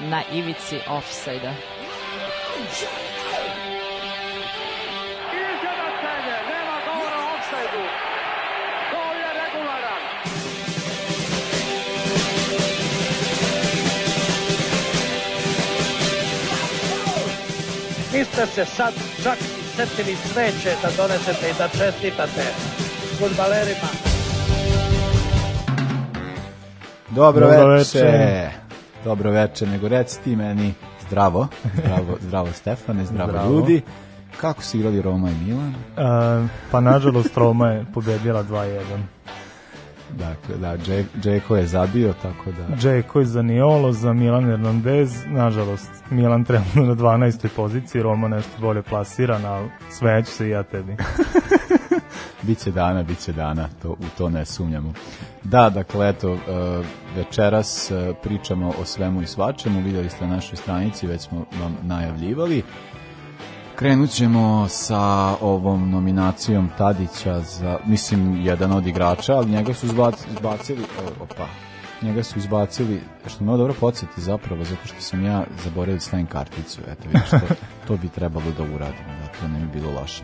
na ivici offside-a. Niste se sad čak i setili sveće da donesete i da čestitate futbalerima. Dobro, Dobro veče. veče. Dobro veče, nego reci ti meni zdravo, zdravo, zdravo Stefane, zdravo, Zdravo. ljudi. Kako su igrali Roma i Milan? Uh, pa nažalost Roma je pobedila 2-1. Dakle, da, Dže- Džeko je zabio, tako da... Džeko je za Niolo, za Milan Hernandez, nažalost Milan trenutno na 12. poziciji, Roma nešto bolje plasiran, ali sve ću se i ja tebi. Biće dana, biće dana, to, u to ne sumnjamo. Da, dakle, eto, e, večeras e, pričamo o svemu i svačemu, vidjeli ste na našoj stranici, već smo vam najavljivali. Krenut ćemo sa ovom nominacijom Tadića za, mislim, jedan od igrača, ali njega su izbac, izbacili, o, opa, njega su izbacili, što me dobro podsjeti zapravo, zato što sam ja zaboravio da stavim karticu, eto vidiš, to, to bi trebalo da uradimo, da to ne bi bilo loše.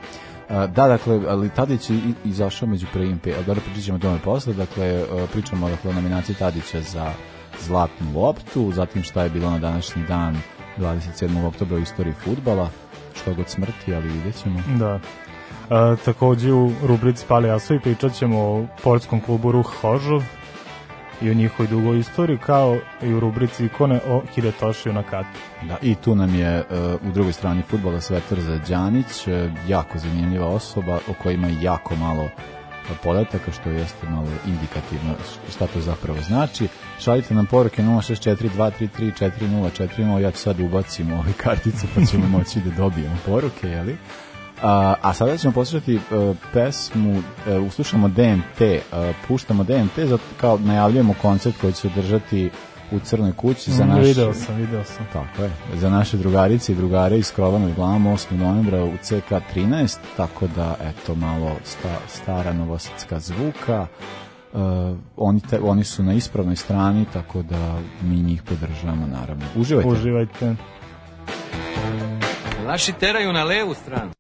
Da, dakle, ali Tadić je izašao među prvim pet, dobro pričat ćemo o tome posle, dakle, e, pričamo dakle, o nominaciji Tadića za zlatnu loptu, zatim šta je bilo na današnji dan 27. oktobra u istoriji futbala, što god smrti, ali vidjet ćemo. Da. Uh, takođe u rubrici Pali Asovi pričat ćemo o portskom klubu Ruh Hožov i o njihovoj dugoj istoriji, kao i u rubrici ikone o Hidetošiju na katu. Da, i tu nam je e, u drugoj strani futbola Svetar Zađanić, e, jako zanimljiva osoba o kojoj ima jako malo podataka, što jeste malo indikativno šta to zapravo znači. Šaljite nam poruke 064-233-4040, ja ću sad ubacim ove kartice pa ćemo moći da dobijemo poruke, jeli? A, a sada ćemo poslušati uh, pesmu, uh, uslušamo DMT, uh, puštamo DMT, zato kao najavljujemo koncert koji će se održati u Crnoj kući za Mm, naš... Video sam, video sam. Tako je, za naše drugarice i drugare iz Krovanog glavom 8. novembra u CK 13, tako da, eto, malo sta, stara novosadska zvuka. Uh, oni, te, oni su na ispravnoj strani, tako da mi njih podržavamo, naravno. Uživajte. Uživajte. Naši teraju na levu stranu.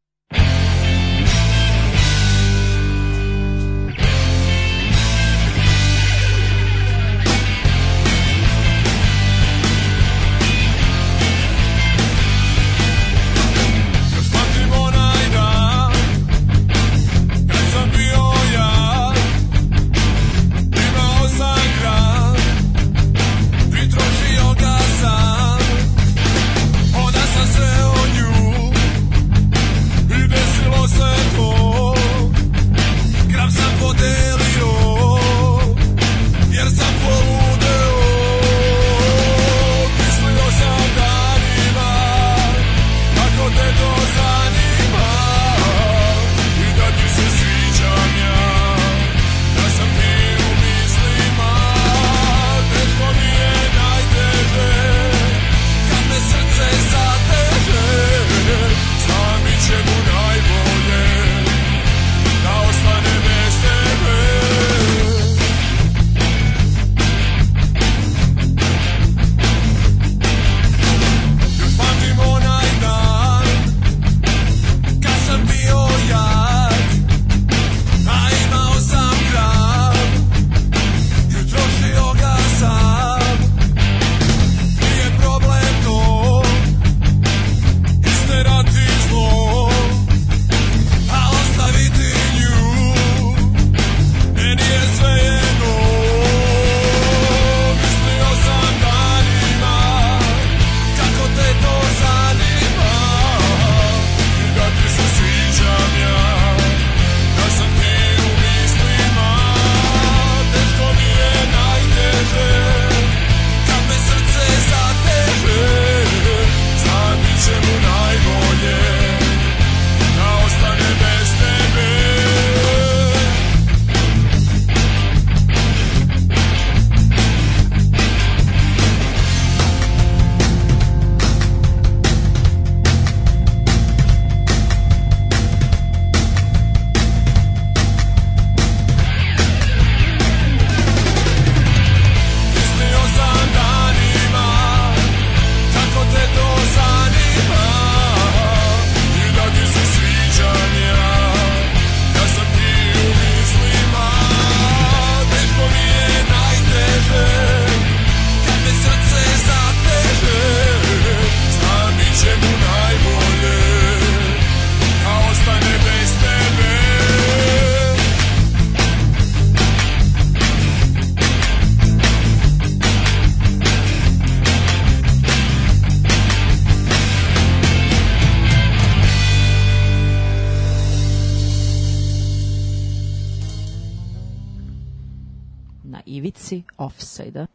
Offside-a.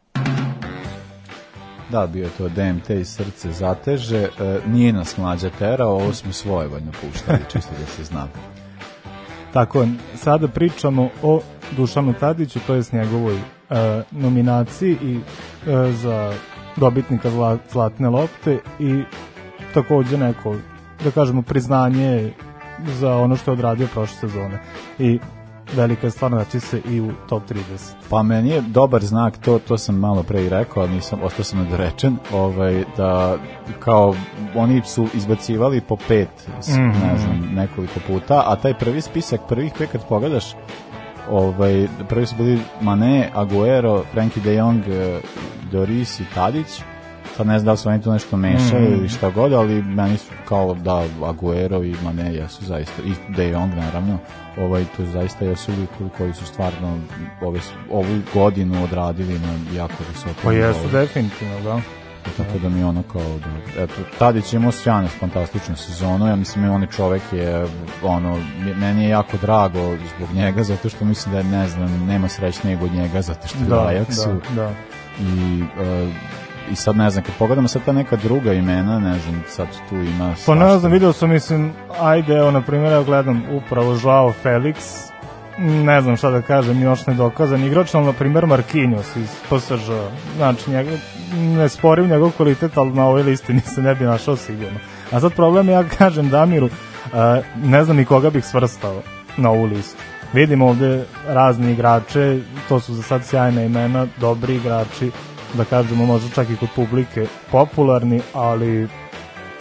Da, bio je to DMT i srce zateže. E, nije nas mlađa terao, ovo smo svojevoljno puštali, čisto da se zna. Tako, sada pričamo o Dušanu Tadiću, to je s njegovoj e, nominaciji i e, za dobitnika zla, Zlatne lopte i takođe neko, da kažemo, priznanje za ono što je odradio prošle sezone. I velika je stvar naći se i u top 30. Pa meni je dobar znak, to to sam malo pre i rekao, ali nisam, ostao sam nedorečen, ovaj, da kao oni su izbacivali po pet, s, Mhm. ne znam, nekoliko puta, a taj prvi spisak, prvih pet kad pogledaš, ovaj, prvi su bili Mane, Aguero, Frankie de Jong, eh, Doris i Tadić, sad ne znam da li su oni tu nešto mešali Mhm. ili šta god, ali meni su kao da Aguero i Mane jesu zaista, i De Jong naravno, ovaj, to zaista jesu likovi koji su stvarno ove, ovu godinu odradili na jako visokom Pa jesu definitivno, da. Tako da mi je ono kao da, eto, Tadić je imao sjajnu, fantastičnu sezonu, ja mislim, on je čovek je, ono, meni je jako drago zbog njega, zato što mislim da ne znam, nema srećnijeg od njega, zato što je Da, Ajaxu da, da. i, e, i sad ne znam, kad pogledamo sad ta neka druga imena, ne znam, sad tu ima... Pa ne znam, video sam, mislim, ajde, evo, na primjer, ja gledam upravo Joao Felix, ne znam šta da kažem, još nedokazan igrač, ali na primjer Marquinhos iz PSG, znači njega, ne sporim njegov kvalitet, ali na ovoj listi nisam ne bi našao sigurno. A sad problem je, ja kažem Damiru, uh, ne znam ni koga bih svrstao na ovu listu. Vidim ovde razni igrače, to su za sad sjajne imena, dobri igrači, da kažemo možda čak i kod publike popularni, ali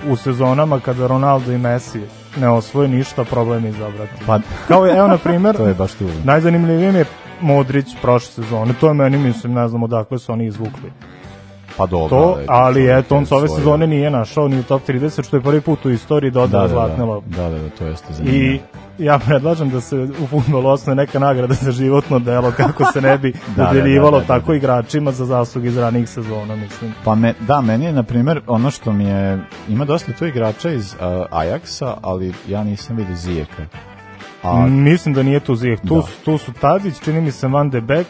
u sezonama kada Ronaldo i Messi ne osvoje ništa, problem je izabrati. Pa, Kao je, evo na primer, to je baš tu. najzanimljivije mi je Modrić prošle sezone. To je meni, mislim, ne znam odakle su oni izvukli. Pa dobro. To, ali- ali eto, on s ove svoje- sezone nije našao ni u top 30, što je prvi put u istoriji da, dodao da, zlatne da, da, da, da, to jeste zanimljivo. I ja predlažem da se u futbolu osnoje neka nagrada za životno delo, kako se ne bi Da, da, udeljivalo da, da, da, tako da. igračima za zasluge iz ranih sezona, mislim. Pa me, da, meni je, na primjer, ono što mi je, ima dosta tu igrača iz uh, Ajaxa, ali ja nisam vidio Zijeka. A, Mislim da nije tu Zijek. Tu, Da. tu su Tadić, čini mi se Van de Beek,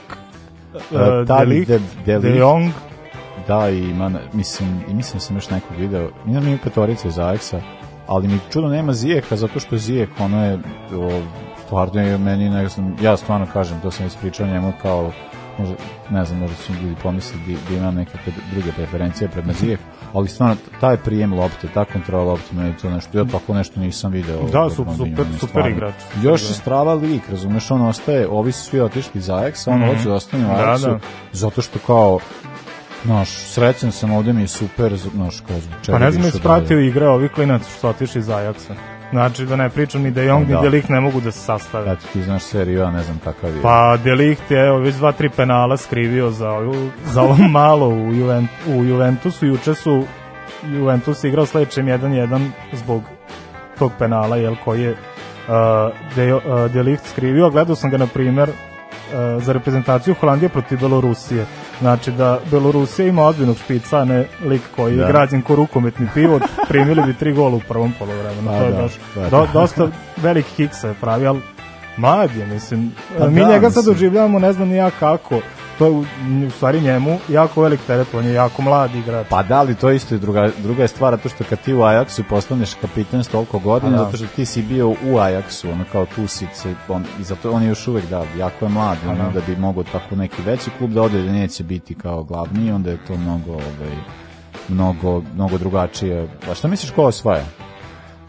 E, uh, Tadić, Delicht, De- De, Delicht. Jong, da, i ima, mislim, i mislim da sam još nekog video, ima mi petorice iz Ajaxa, ali mi čudo nema Zijeka, zato što Zijek, ono je, o, stvarno je meni, ne znam, ja stvarno kažem, to sam ispričao njemu kao, možda, ne znam, možda su ljudi pomislili da, da imam neke druge preferencije pred Zijek, ali stvarno, taj prijem lopte, ta kontrola lopte, meni to nešto, ja tako nešto nisam video. Da, su- super- super igrač. Još Da. je strava lik, razumeš, on ostaje, ovi su svi otišli iz Ajaxa, on hoće da ostane u Da, Ajaxu, da. zato što kao, Znaš, srećan sam ovde mi je super, znaš, kao zbog čega pa ne znam jesi išao dalje. pratio igre ovih klinaca što su otišli iz Ajaxa. Znači da ne pričam ni De Jong Da. ni Delicht ne mogu da se sastave. Eto, ti znaš seriju, ja ne znam kakav je. Pa Delicht je evo, već dva, tri penala skrivio za, ovu, za ovo malo u, Juvent, u Juventusu. Juče su Juventus igrao s Lečem 1-1 zbog tog penala, jel, koji je uh, De, uh, Delicht skrivio. Gledao sam ga, na primer, za reprezentaciju Holandije protiv Belorusije. Znači da Belorusija ima odbinog špica, a ne lik koji Da. je građen ko rukometni pivot, primili bi tri gola u prvom polovremenu. Pa to je da, baš da, do, da. dosta velik hik se pravi, ali mlad je, mislim. Pa Mi da, njega sad doživljavamo, ne znam ni ja kako. To je u, u stvari njemu jako velik teret, on je jako mlad igrač. Pa da li to isto je druga, druga je stvar, to što kad ti u Ajaxu postaneš kapiten s toliko godina, da. zato što ti si bio u Ajaxu, ono kao tu si se, on, i zato on je još uvek, da, jako je mlad, ono, da. da bi mogao tako neki veći klub da ode, da neće biti kao glavni, onda je to mnogo, ovaj, mnogo, mnogo drugačije. A šta misliš ko osvaja?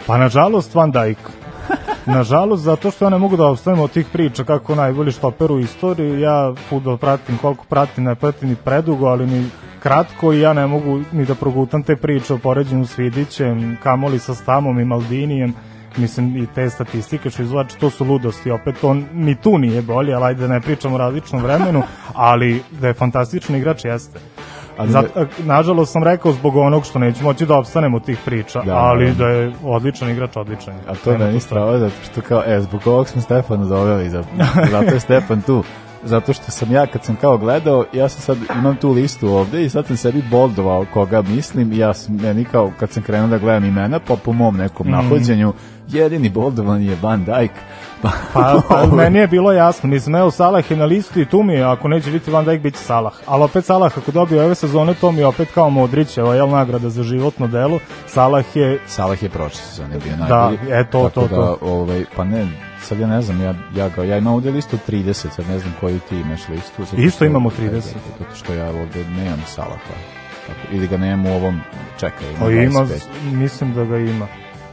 Pa nažalost Van Dijk. Nažalost, zato što ja ne mogu da obstavim od tih priča kako najbolji štoper u istoriji. Ja futbol pratim koliko pratim, ne pratim ni predugo, ali ni kratko i ja ne mogu ni da progutam te priče o poređenju s Vidićem, kamoli sa Stamom i Maldinijem mislim i te statistike što izvlači, to su ludosti, opet on ni tu nije bolji, ali ajde da ne pričamo o različnom vremenu, ali da je fantastičan igrač jeste. Ali Zat, nažalost sam rekao zbog onog što neću moći da opstanem od tih priča, Da, ali da. da je odličan igrač, odličan. A to meni strava, zato što kao, e, zbog ovog smo Stefana doveli, za, zato je Stefan tu. zato što sam ja kad sam kao gledao, ja sam sad imam tu listu ovde i sad sam sebi boldovao koga mislim i ja sam, meni kao kad sam krenuo da gledam imena, pa po mom nekom Mhm. nahođenju, jedini boldovan je Van Dijk. Pa, Pa, pa meni je bilo jasno, mislim, evo Salah je na listi i tu mi je, ako neće biti Van Dijk, bit će Salah. Ali opet Salah, ako dobije ove sezone, to mi je opet kao Modrić, evo, jel, nagrada za životno delo. Salah je, Salah je prošle sezone bio Da, najbolji. e, to, tako to, da, to. Ovaj, pa ne, sad ja ne znam, ja, ja, ga, ja imam ovde listu 30, sad ne znam koju ti imaš listu. zato Isto što- imamo 30. Zato što ja ovde nemam Salaha. Ili ga nemam u ovom, čekaj, ima o, ima, 25. mislim da ga ima.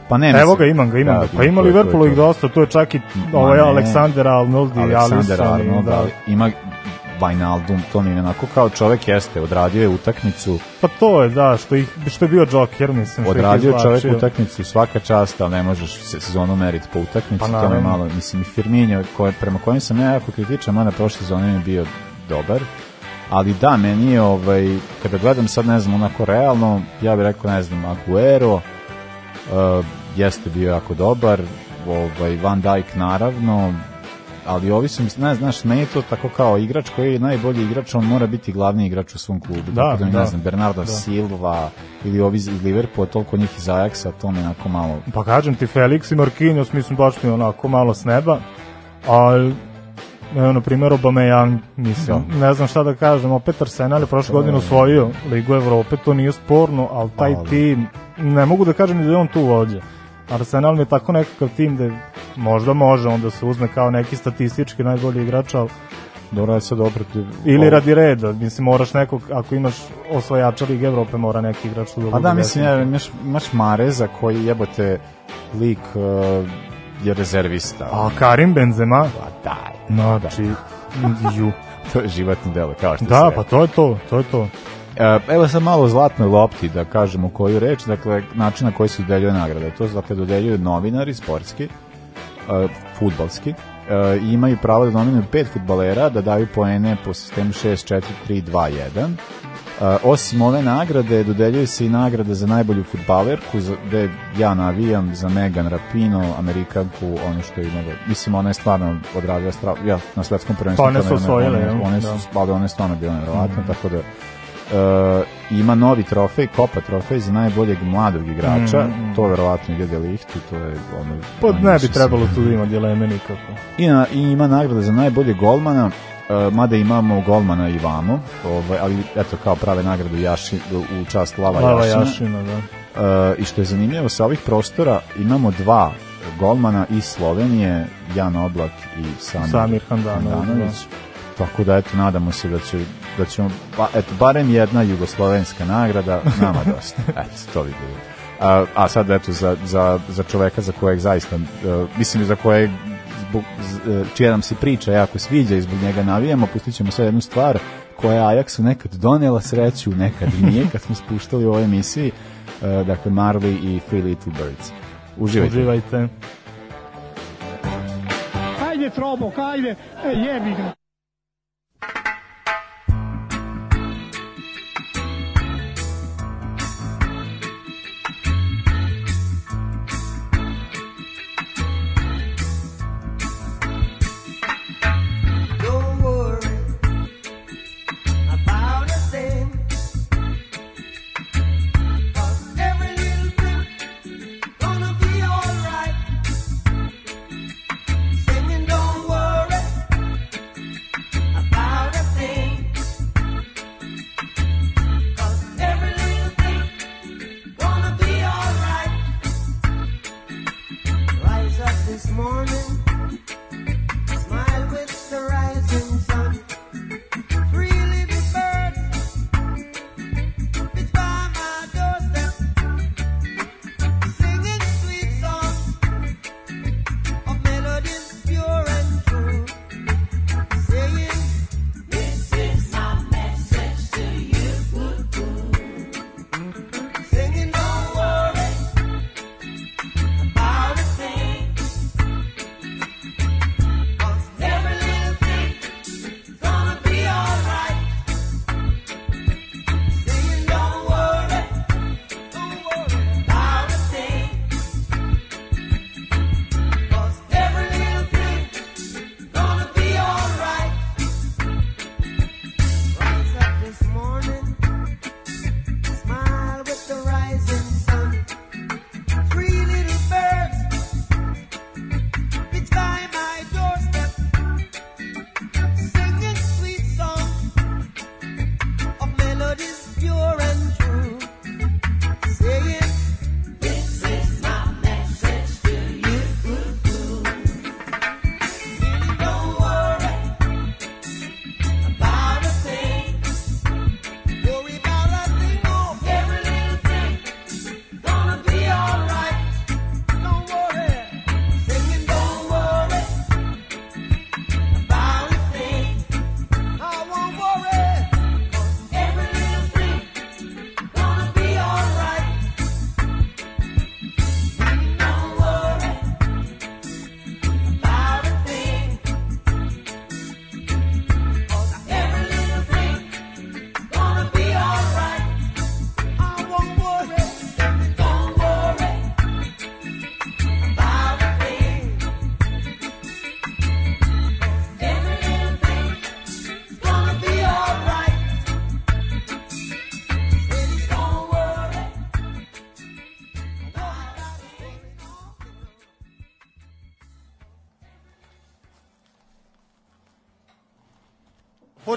Pa ne, Evo mislim- ga, imam ga, imam Da, ga. Pa ima to. ih dosta, tu je čak i ovaj. Aleksander Arnold i i- Arnold, da. ima Wijnaldum, to mi je onako kao čovek jeste, odradio je utakmicu, Pa to je, da, što, ih, što je bio Joker, mislim. odradio je čovek utakmicu svaka čast, ali ne možeš se- sezonu meriti po utakmici, Pa to je malo, mislim i Firmino, koje, prema kojim sam ja jako kritičan, mada prošle sezone je bio dobar, ali da, meni je, ovaj, kada gledam sad, ne znam, onako realno, ja bih rekao, ne znam, Aguero, uh, jeste bio jako dobar, ovaj, Van Dijk naravno, ali ovi su, ne znaš, meni je to tako kao igrač koji je najbolji igrač, on mora biti glavni igrač u svom klubu. Da, tako da, da. ne znam, Bernardo Da. Silva ili ovi iz Liverpoola, toliko njih iz Ajaxa, to mi onako malo... Pa kažem ti, Felix i Marquinhos, mislim, baš mi onako malo s neba, ali evo, na primjer, Aubameyang, mislim, ne znam šta da kažem, opet Arsenal je prošle godine osvojio Ligu Evrope, to nije sporno, ali taj Ali. tim, ne mogu da kažem ni da je on tu vođa. Arsenal mi je tako nekakav tim da možda može on da se uzme kao neki statistički najbolji igrač, ali Dobro, je sad opet... ili radi reda, mislim, moraš nekog, ako imaš osvajača Lige Evrope, mora neki igrač tu da Pa da, mislim, ja, imaš, imaš Mareza koji jebote lik uh, je rezervista. A Karim Benzema, Pa daj. znači, ju. To je životno delo, kao što Da, se pa to je to, to je to. E, Evo sad malo o zlatnoj lopti, da kažemo koju reč, dakle, način na koji se dodeljuje nagrade. To se, dakle, dodeljuju novinari sportski, e, futbalski, e, i imaju pravo da nominuju pet futbalera, da daju poene po sistemu 6, 4, 3, 2, 1. E, osim ove nagrade, dodeljuje se i nagrada za najbolju futbalerku, gde ja navijam za Megan Rapino, Amerikanku, ono što imala, mislim, ona je stvarno odradila strav, ja, na svetskom prvenstvu. Pa one su osvojile, one, jel? one su, Da. ona je stvarno bila nevjerovatna, tako da ima novi trofej, Kopa trofej za najboljeg mladog igrača, to verovatno ide Delihtu, to je ono... Pa ne bi trebalo tu da ima dileme nikako. I, na, I ima nagrada za najboljeg golmana, e, mada imamo golmana i vamo, ovaj, ali eto kao prave nagradu Jaši, u čast Lava, Lava Jašina. Jašina, da. E, I što je zanimljivo, sa ovih prostora imamo dva golmana iz Slovenije, Jan Oblak i Samir, Samir Handanović, Handanović. Tako da, eto, nadamo se da, će, da ćemo, ba, eto, barem jedna jugoslovenska nagrada, nama dosta. Eto, to bi bilo. A, a sad, eto, za, za, za čoveka za kojeg zaista, uh, mislim, za kojeg zbog, z, e, čija nam se priča jako sviđa i zbog njega navijamo, pustit ćemo sad jednu stvar koja je Ajaxu nekad donela sreću, nekad i nije, kad smo spuštali u ovoj emisiji, uh, dakle, Marley i Three Little Birds. Uživajte. Uživajte. Ajde, Trobok, ajde, e, jebi ga.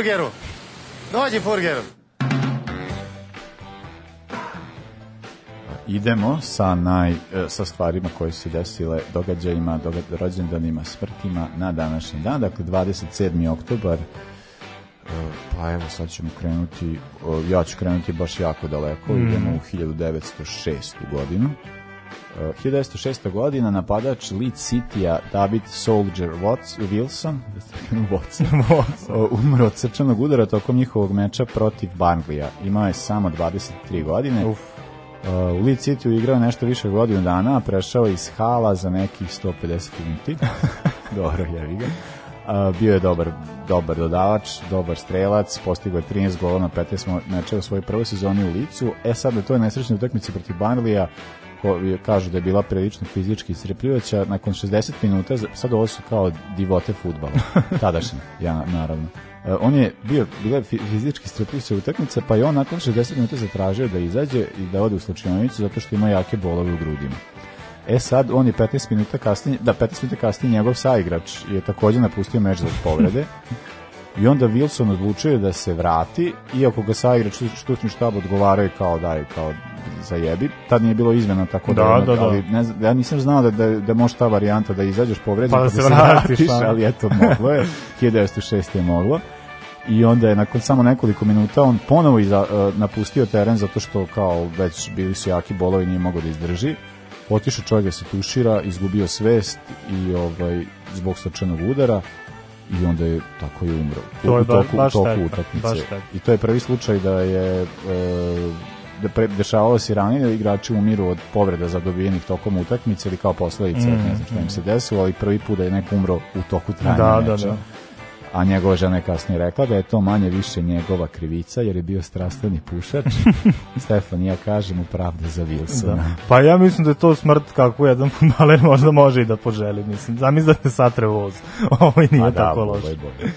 Furgeru. Dođi Furgeru. idemo sa naj e, sa stvarima koje su se desile događajima, dogad, rođendanima, smrtima na današnji dan, dakle 27. oktobar e, pa evo sad ćemo krenuti ja ću krenuti baš jako daleko Mm. idemo u 1906. godinu 1906. godina napadač Leeds City-a David Soldier Watts, Wilson Watson, o, umro od srčanog udara tokom njihovog meča protiv Barnleya. Imao je samo 23 godine. Uf. U Leeds City igrao je nešto više od godinu dana, a prešao je iz hala za nekih 150 minuti. Dobro, jevi ga. Uh, bio je dobar, dobar dodavač, dobar strelac, postigao je 13 gola na 15 mečeva u svojoj prvoj sezoni u Licu. E sad, na toj nesrećnoj utakmici protiv Barnlija, ko je, kažu da je bila prilično fizički iscrpljujuća, nakon 60 minuta, sad ovo su kao divote futbala, tadašnje, ja naravno. Uh, on je bio, bila je fi- fizički strpljujuća utakmica, pa je on nakon 60 minuta zatražio da izađe i da ode u slučajnicu zato što ima jake bolove u grudima. E sad, on je 15 minuta kasnije, da, 15 minuta kasnije njegov saigrač je takođe napustio meč zbog povrede i onda Wilson odlučuje da se vrati, iako ga saigrač štucni štab odgovaraju kao daj, kao zajebi. Tad nije bilo izmena, tako da, Da, da, da. ali ne znam, ja nisam znao da, da, da može ta varijanta da izađeš povređen Pa da pa se vratiš, da. ali eto, moglo je. 1906. je moglo. I onda je nakon samo nekoliko minuta on ponovo iza, uh, napustio teren zato što kao već bili su jaki bolovi nije mogao da izdrži. Otišao čovjek da se tušira, izgubio svest i ovaj zbog srčanog udara i onda je tako je umro. To je u toku, ba- baš toku utakmice. I to je prvi slučaj da je e, da pre, dešavalo se ranije da igrači umiru od povreda zadobijenih tokom utakmice ili kao posledica, Mm, ne znam šta im se desilo, ali prvi put da je neko umro u toku trajanja Da, da, meča. da. A njegova žena je kasnije rekla da je to manje više njegova krivica jer je bio strastveni pušač. Stefanija kaže mu pravda za Wilsona. Da. Pa ja mislim da je to smrt kako jedan futbaler možda može i da poželi. Mislim, zamisli da satre voz. Ovo i nije A da, tako bolje, loše. bolje.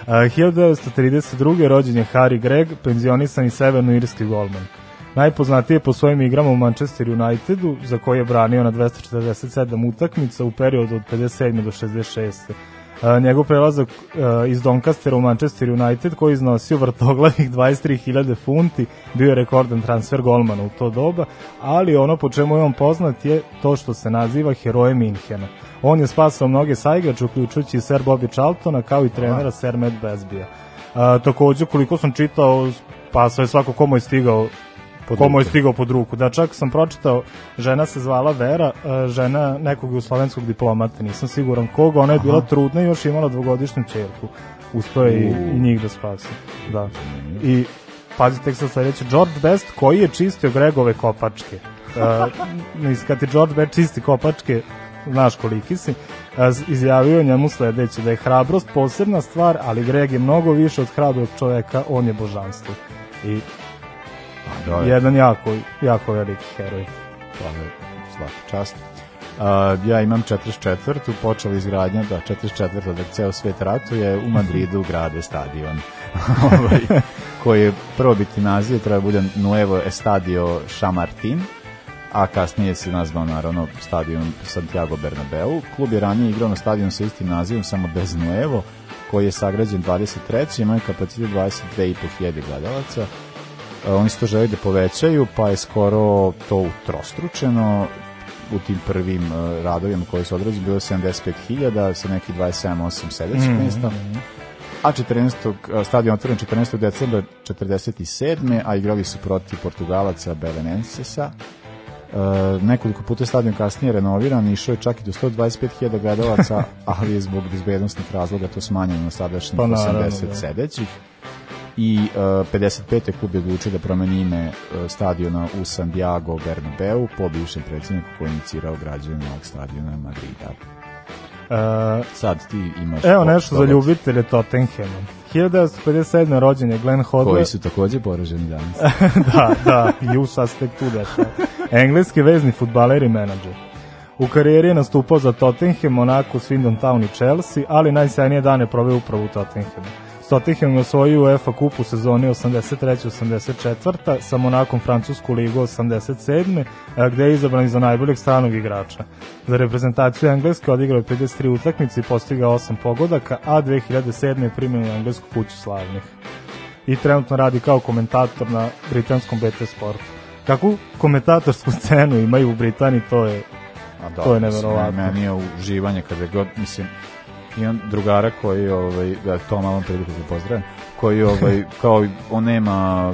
Uh, 1932. rođen je Harry Gregg, penzionisani severnoirski golman. Najpoznatiji je po svojim igrama u Manchester Unitedu, za koje je branio na 247 utakmica u periodu od 57. do 66. Uh, njegov prelazak uh, iz Doncastera u Manchester United koji iznosio vrtoglavih 23.000 funti bio je rekordan transfer golmana u to doba, ali ono po čemu je on poznat je to što se naziva heroje Minhena. On je spasao mnoge saigrače, uključujući i Sir Bobby Charltona, kao i trenera Sir Matt Besbija. Uh, takođe, koliko sam čitao, spasao je svako komu je stigao Pod komu je stigao pod ruku. Da, čak sam pročitao, žena se zvala Vera, e, žena nekog jugoslovenskog diplomata, nisam siguran koga, ona je bila trudna i još imala dvogodišnju čerku. Uspeo je i, i njih da spasi. Da. I pazi tek sad sledeće, George Best koji je čistio Gregove kopačke. Uh, kad ti George Best čisti kopačke, znaš koliki si, izjavio je njemu sledeće, da je hrabrost posebna stvar, ali Greg je mnogo više od hrabrog čoveka, on je božanstvo. I Da, da. jedan jako, jako veliki heroj. Pa, svaka čast. Uh, ja imam 44. počela izgradnja, da, 44. da ceo svet ratuje, u Madridu grade stadion. ovaj, koji je prvobitni naziv treba da bude Nuevo Estadio Chamartin, a kasnije se nazvao naravno stadion Santiago Bernabeu. Klub je ranije igrao na stadion sa istim nazivom, samo bez Nuevo, koji je sagrađen 23. imaju kapacitet 22.500 gledalaca. Oni su to želi da povećaju, pa je skoro to utrostručeno u tim prvim e, radovima koji su odrađeni, bilo je 75.000 sa nekih 27-8 sedećih Mhm, mesta. A 14. e, stadion otvoren 14. decembra 47. a igrali su protiv Portugalaca Belenensesa. E, nekoliko puta je stadion kasnije renoviran, išao je čak i do 125.000 gledalaca, ali je zbog bezbednostnih razloga to smanjeno na sadašnjih Pa naravno, 80 da. I uh, 55. klub je odlučio da promeni ime uh, stadiona u Santiago Bernabeu po bivšem predsjedniku koji je inicirao građenje novog stadiona Madrida. E, Sad ti imaš... evo nešto za ljubitelje Tottenhama. 1957. rođen je Glenn Hoddle. Koji su takođe poraženi danas. da, da, i u sastek tu dešava. Engleski vezni futbaler i menadžer. U karijeri je nastupao za Tottenham, Monaco, Swindon Town i Chelsea, ali najsjajnije dane proveo upravo u Tottenhamu. Tottenham osvojio UEFA kup u sezoni 83-84, sa Monakom Francusku ligu 87, a, gde je izabran za najboljeg stranog igrača. Za reprezentaciju Engleske odigrao je 53 utakmice i postigao 8 pogodaka, a 2007. je primjen u Englesku kuću slavnih. I trenutno radi kao komentator na britanskom BT Sportu. Kakvu komentatorsku scenu imaju u Britaniji, to je A da, To je neverovatno. Meni je uživanje kada god, mislim, imam drugara koji, ovaj, da to malo priliku da pozdravim, koji, ovaj, kao, on nema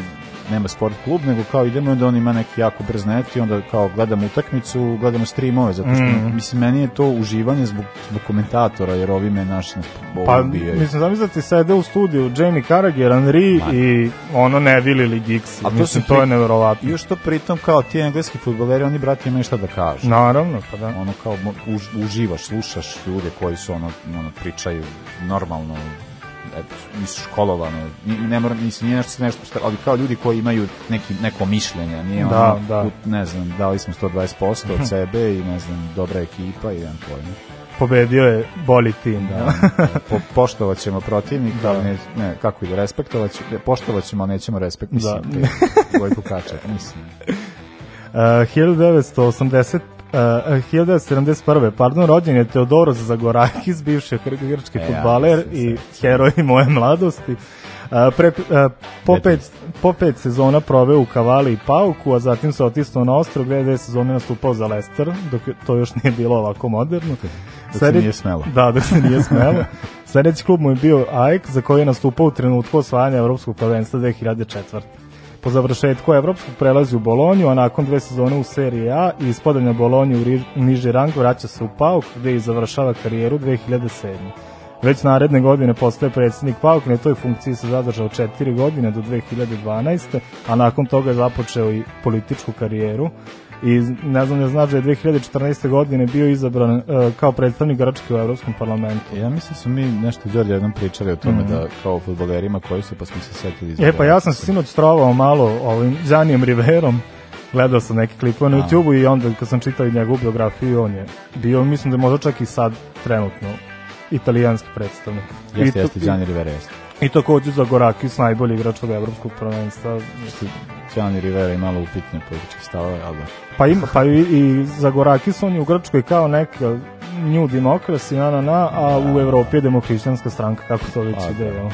nema sport klub, nego kao idemo i onda on ima neki jako brz net i onda kao gledamo utakmicu, gledamo streamove, zato što, Mm. mislim, meni je to uživanje zbog, zbog komentatora, jer ovi me naši nas Pa, ubijaju. mislim, zamisliti sede u studiju Jamie Carragher, Henry Ma. i ono Neville ili Giggs. A to Mislim, to je pri-. I još to pritom kao ti engleski futboleri, oni brati imaju šta da kažu. Naravno, pa da. ono kao uživaš, slušaš ljude koji su ono, ono pričaju normalno nisu školovano, ni- ne mora, mislim, nije nešto, nešto šta, ali kao ljudi koji imaju neki, neko mišljenje, nije Da, ono, da. put, ne znam, dali smo 120% od sebe i ne znam, dobra ekipa i jedan pojma. Pobedio je bolji tim. Da. Da, po, poštovat ćemo protivnika, Da. ne, ne, kako ide, respektovat ćemo, poštovat ćemo, nećemo respekt, mislim, Da. da. Gojko Kačak, mislim. Uh, 1980 Uh, 1971. pardon, rođen je Teodoros Zagorakis, bivši grčki E, futbaler ja, i se heroj moje mladosti. Uh, pre, uh, po, pet, po pet sezona proveo u Kavali i Pauku, a zatim se otisnuo na ostro, gde je dve sezone nastupao za Leicester, dok to još nije bilo ovako moderno. Dok se Sledi- nije smelo. Da, dok se nije smelo. Sledeći klub mu je bio AEK, za koji je nastupao u trenutku osvajanja Evropskog prvenstva 2004. Po završetku Evropskog prelazi u Bolonju, a nakon dve sezone u seriji A i ispadanja Bolonje u, niži rang vraća se u PAOK, gde i završava karijeru 2007. Već naredne godine postaje predsjednik PAOK, na toj funkciji se zadržao četiri godine do 2012. a nakon toga je započeo i političku karijeru i ne znam ne znaš da je 2014. godine bio izabran e, kao predstavnik Grčke u Evropskom parlamentu. Ja mislim da smo mi nešto Đorđe jednom pričali o tome da kao futbolerima koji su, pa smo se setili Mhm. E pa ja sam se sinoć trovao malo ovim Zanijem Riverom, gledao sam neke klipove na A. YouTube-u i onda kad sam čitao njegovu biografiju, on je bio, mislim da je možda čak i sad trenutno italijanski predstavnik. Jeste, jeste, Gianni Rivera jeste. I, takođe Zagorakis, najbolji igrač od evropskog prvenstva. Gianni Rivera i malo upitne političke stavove, ali da. Pa ima, pa i, i Zagorakis, on je u Grčkoj kao neka New Democracy, na, na, na, a u Evropi je demohrišćanska stranka, kako to već A, ide, da. jel? Uh,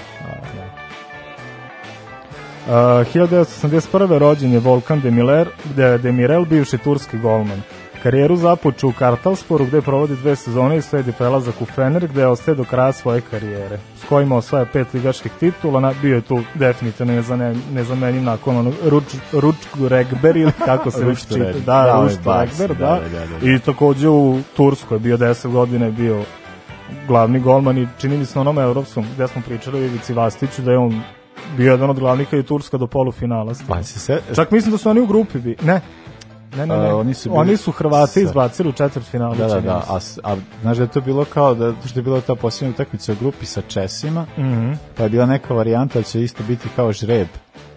1981. rođen je Volkan Demirer, de, Demirel, bivši turski golman. Karijeru započeo u Kartalsporu gde provodi dve sezone i sledi prelazak u Fener gde ostaje do kraja svoje karijere. S kojima osvaja pet ligaških titula, na, bio je tu definitivno nezamenjiv nakon onog ruč, ručku regber ili kako se već čita. Da, Da, ovaj ručku baks, regber, da, da. da, da, da. I takođe u Turskoj bio 10 godina je bio glavni golman i čini mi se na onom evropskom gde smo pričali o Ivici Vastiću da je on bio jedan od glavnih kad je Turska do polufinala. Pa se... Čak mislim da su oni u grupi bi. Ne. Ne, ne, ne. A, oni su bili- oni su Hrvati sa- izbacili u četvrtfinalu. Da, da, da, a, a znaš da je to bilo kao da, što je bila ta posljednja utakmica u grupi sa Česima, Mhm. pa je bila neka varijanta da će isto biti kao žreb.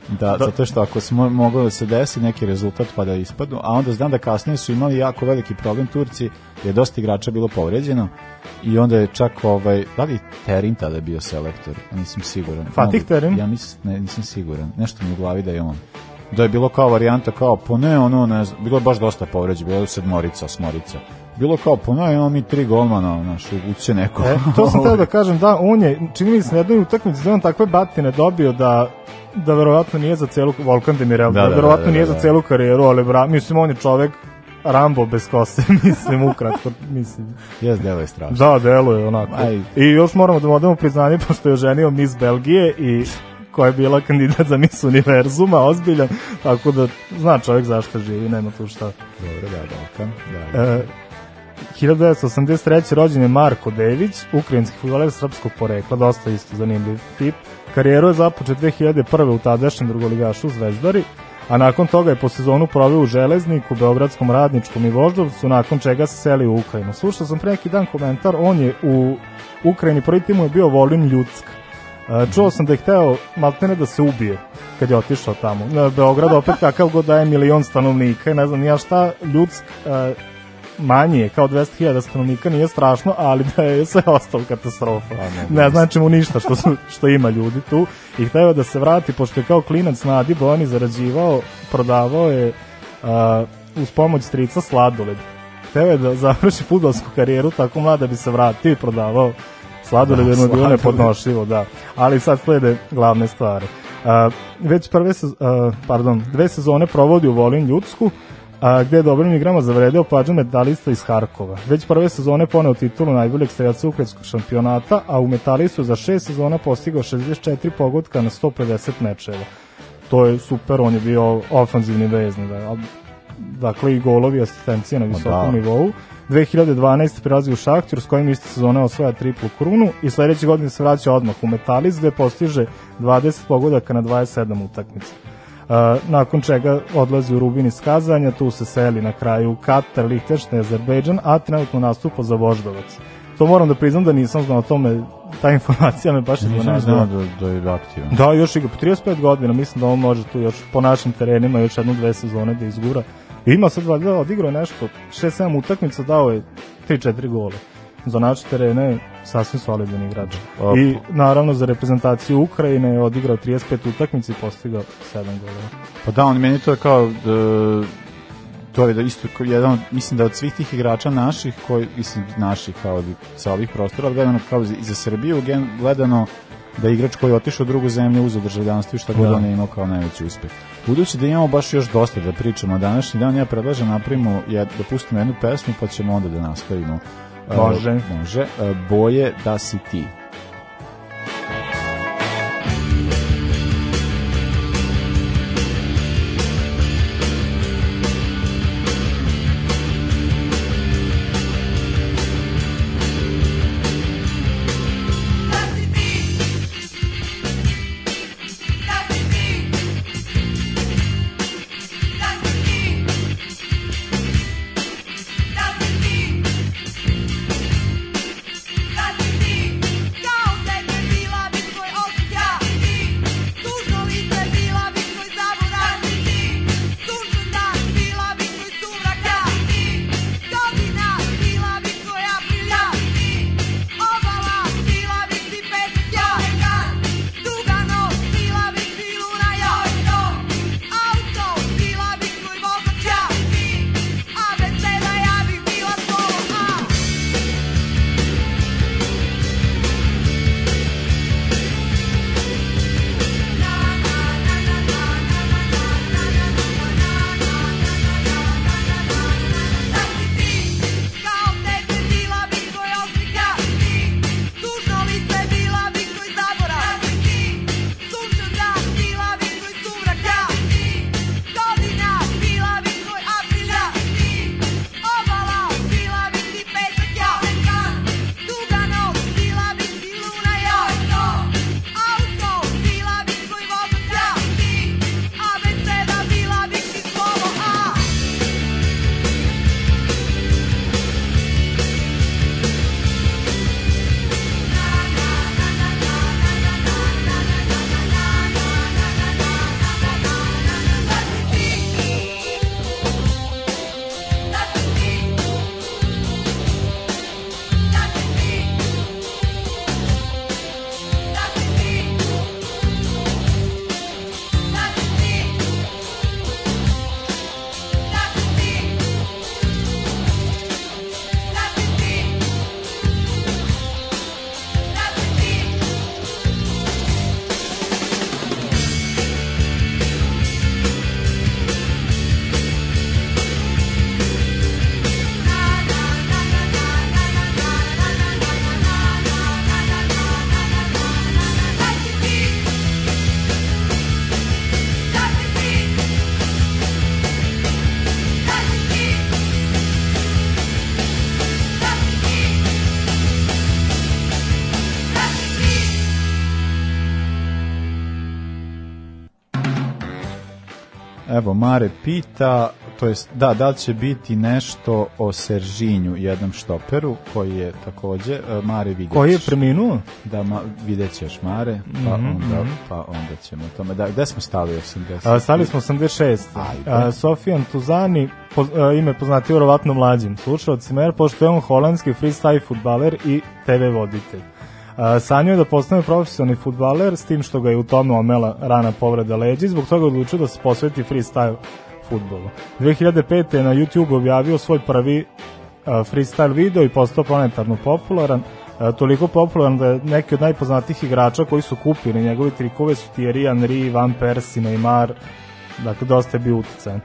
Da, zato što ako smo moglo da se desi neki rezultat pa da ispadnu, a onda znam da kasnije su imali jako veliki problem Turci, je dosta igrača bilo povređeno i onda je čak ovaj, da li Terin tada bio selektor, nisam siguran. Fatih Terin? Ja mis, ne, nisam siguran, nešto mi u glavi da je on. Da je bilo kao varijanta kao, po ne, ono, ne znam, bilo je baš dosta povređe, bilo je sedmorica, osmorica. Bilo kao, po ne, imamo mi tri golmana, naš, uće neko. E, to sam teo da kažem, da, on je, čini mi se na jednoj utakmici da je on takve batine dobio da da verovatno nije za celu Volkan Demirel, da, Da, da, da, verovatno da, da, nije da. za celu karijeru, ali bra, mislim on je čovek Rambo bez kose, mislim ukratko, mislim. Jes, delo je strašno. Da, deluje onako. Aj. I još moramo da mu odamo priznanje pošto je oženio Miss Belgije i koja je bila kandidat za Miss Univerzuma, ozbiljan, tako da zna čovjek zašto živi, nema tu šta. Dobro, da, Balkan. Da, da. E, 1983. rođen je Marko Dević, ukrajinski futboler srpskog porekla, dosta isto zanimljiv tip. Karijeru je započet 2001. u tadašnjem drugoligašu Zvezdari, a nakon toga je po sezonu proveo u Železniku, Beogradskom radničkom i Voždovcu, nakon čega se seli u Ukrajinu. Slušao sam pre neki dan komentar, on je u Ukrajini, prvi tim je bio Volin Ljudsk. Čuo sam da je hteo maltene da se ubije kad je otišao tamo. Na Beograd opet kakav god da je milion stanovnika i ne znam nija šta, Ljudsk e, manji je, kao 200.000 stanovnika, nije strašno, ali da je sve ostalo katastrofa. mogu Ne znači mu ništa što, su, što ima ljudi tu i hteo je da se vrati, pošto je kao klinac na Adi Boni zarađivao, prodavao je a, uz pomoć strica sladoled. Hteo je da završi futbolsku karijeru tako mlada bi se vratio i prodavao sladoled, Da, jer mu je bilo nepodnošljivo, da. Ali sad slede glavne stvari. A, već prve, sez, a, pardon, dve sezone provodi u Volin Ljudsku, a, gde je dobrim igrama zavredeo pađan medalista iz Harkova. Već prve sezone poneo titulu najboljeg strelca ukrajinskog šampionata, a u metalistu za šest sezona postigao 64 pogotka na 150 mečeva. To je super, on je bio ofanzivni vezni, da, dakle i golovi asistencije na visokom da. nivou. 2012. prelazi u Šahtjur s kojim iste sezone osvaja triplu krunu i sledeće godine se vraća odmah u Metalis gde postiže 20 pogodaka na 27 utakmica. Uh, nakon čega odlazi u Rubin iz Kazanja, tu se seli na kraju u Katar, Lihtešten, Azerbejdžan, a trenutno nastupa za Voždovac. To moram da priznam da nisam znao o tome, ta informacija me baš Nisam iznenadila. znao da, da je aktivan. Da, još igra po 35 godina, mislim da on može tu još po našim terenima još jednu, dve sezone da izgura. I ima sad valjda, odigrao nešto, 6-7 utakmica, dao je 3-4 gole. Za naše terene je sasvim solidan igrač. I naravno za reprezentaciju Ukrajine je odigrao 35 utakmica i postigao 7 golova. Pa da, on meni to je kao e, to je da isto jedan, od- mislim da od svih tih igrača naših, koji, mislim naših kao sa ovih prostora, gledano kao i za Srbiju, gledano da igrač koji je otišao u drugu zemlju uzeo državljanstvo i šta god Da. on je imao kao najveći uspeh. Budući da imamo baš još dosta da pričamo današnji dan, ja predlažem napravimo, ja, da pustimo jednu pesmu pa ćemo onda da nastavimo. Može. može. E, Boje da si ti. Mare pita, to jest, da, da li će biti nešto o Seržinju, jednom štoperu, koji je takođe, e, Mare vidjet Koji je preminuo? Da, ma, vidjet ćeš Mare, pa, Mhm, onda, mhm. pa onda ćemo tome. Da, gde smo stali 80? A, stali smo 86. Ajde. A, Sofijan Tuzani, poz, a, ime poznati verovatno mlađim slušalcima, jer pošto je on holandski freestyle futbaler i TV voditelj. Sanjao da postane profesionalni futbaler s tim što ga je u tome omela rana povreda leđa i zbog toga odlučio da se posveti freestyle futbolu. 2005. je na YouTube objavio svoj prvi freestyle video i postao planetarno popularan. Toliko popularan da je neki od najpoznatijih igrača koji su kupili njegovi trikove su Thierry Henry, Van Persie, Neymar, dakle dosta je bio uticajan.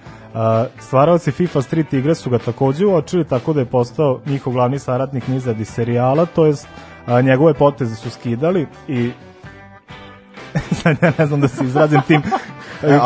Stvaralci FIFA Street igre su ga takođe uočili tako da je postao njihov glavni saradnik niza di serijala, to jest uh, njegove poteze su skidali i sad ja ne znam da se izrazim tim a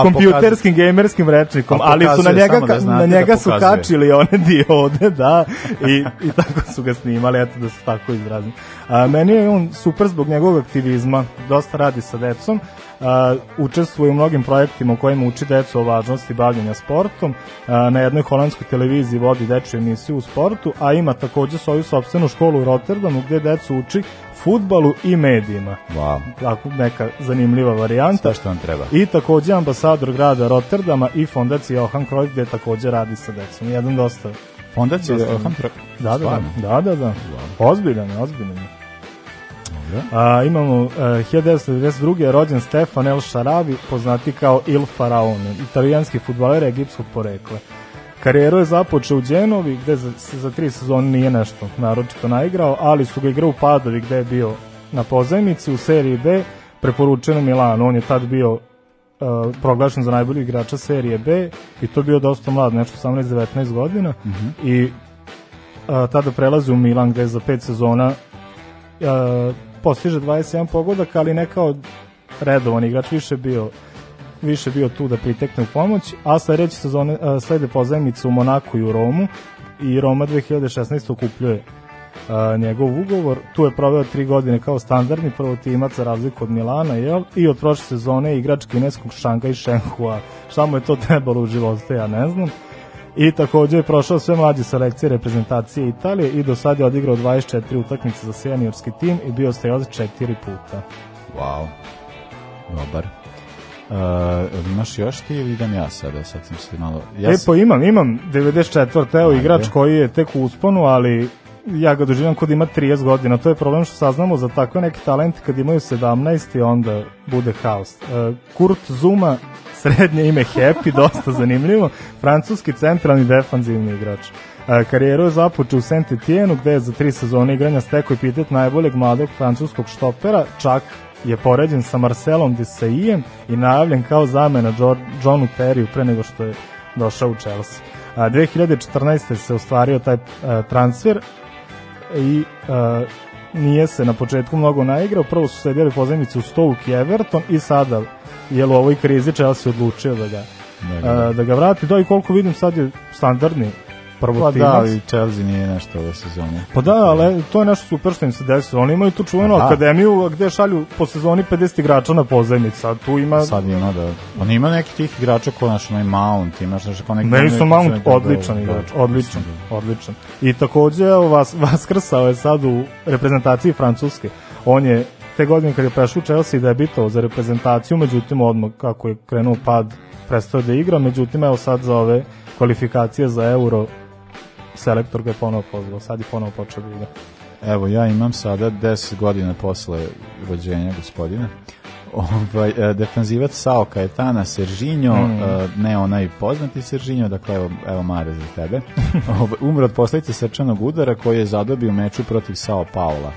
kompjuterskim gamerskim rečnikom, ali su na njega, da znate na njega da su kačili one diode, da, i, i tako su ga snimali, eto da se tako izrazim. A, meni je on super zbog njegovog aktivizma, dosta radi sa decom, a, učestvuje u mnogim projektima u kojima uči decu o važnosti bavljenja sportom, a, na jednoj holandskoj televiziji vodi dečju emisiju u sportu, a ima takođe svoju sobstvenu školu u Rotterdamu gde decu uči futbalu i medijima. Wow. Tako neka zanimljiva varijanta. Sve što vam treba. I takođe ambasador grada Rotterdama i fondacija Johan Cruyff gde takođe radi sa decom. Jedan dosta... Fondacija Johan Cruyff? Da, da, da, da, da, da. Ozbiljan je, ozbiljan. A, imamo uh, 1992. je rođen Stefan El Sharavi, poznati kao Il Faraone, italijanski futbaler egipskog porekla. Karijeru je započeo u Đenovi, gde za, se za tri sezone nije nešto naročito naigrao, ali su ga igrao u Padovi gde je bio na pozajmici u seriji B, preporučeno Milanu. On je tad bio uh, proglašen za najbolji igrača serije B i to je bio dosta mlad, nešto 18-19 godina i uh, tada prelazi u Milan gde za pet sezona uh, postiže 21 pogodak, ali ne kao redovan igrač, više bio više bio tu da pritekne u pomoć, a sledeće sezone slede pozajmice u Monaku i u Romu i Roma 2016 okupljuje uh, njegov ugovor. Tu je proveo tri godine kao standardni prvotimac za razliku od Milana, jel? I od prošle sezone igrač kineskog Šanga i Shenhua. Šta mu je to trebalo u životu, ja ne znam. I takođe je prošao sve mlađe selekcije reprezentacije Italije i do sada je odigrao 24 utakmice za seniorski tim i bio strelac četiri puta. Wow. Dobar. Uh, imaš još ti ili idem ja sada? Sad sam se malo... Ja e sam- pa imam, imam 94. Evo Ajde. igrač koji je tek u usponu, ali ja ga doživljam kod ima 30 godina. To je problem što saznamo za takve neke talente kad imaju 17 i onda bude haos. Uh, Kurt Zuma, srednje ime Happy, dosta zanimljivo. Francuski centralni defanzivni igrač. Uh, karijeru je započeo u saint Etienne gde je za tri sezone igranja stekao epitet najboljeg mladog francuskog štopera, čak je poređen sa Marcelom Desaillyem i najavljen kao zamena Jo- Johnu Terryu pre nego što je došao u Chelsea. A, 2014. se ostvario taj a, transfer i a, nije se na početku mnogo naigrao, prvo su sedjeli pozajmice u Stoke i Everton i sada je u ovoj krizi Chelsea odlučio da ga, Da ga- a, da ga vrati. Da i koliko vidim sad je standardni Pa prvotimac. da, ali Chelsea nije nešto ove sezone. Pa da, ali to je nešto super što im se desilo. Oni imaju tu čuvenu Pa da. akademiju gde šalju po sezoni 50 igrača na pozajmicu. Sad tu ima... Sad ima da... On ima neki tih igrača ko naš onaj Mount, imaš nešto kao neki... Mason Mount, Da, odličan da, igrač, da, odličan, da. odličan. I takođe, vas, vaskrsao je sad u reprezentaciji Francuske. On je te godine kad je prešao u Chelsea debitovao za reprezentaciju, međutim odmah kako je krenuo pad prestao da igra, međutim evo sad za ove kvalifikacije za Euro selektor ga je ponovo pozvao, sad je ponovo počeo da igra. Evo, ja imam sada 10 godina posle rođenja gospodina. Ovaj, e, defanzivac Sao Kajetana Seržinjo, Mm. e, ne onaj poznati Seržinjo, dakle evo, evo Mare za tebe, Ovaj, umro od posledice srčanog udara koji je zadobio u meču protiv Sao Paula.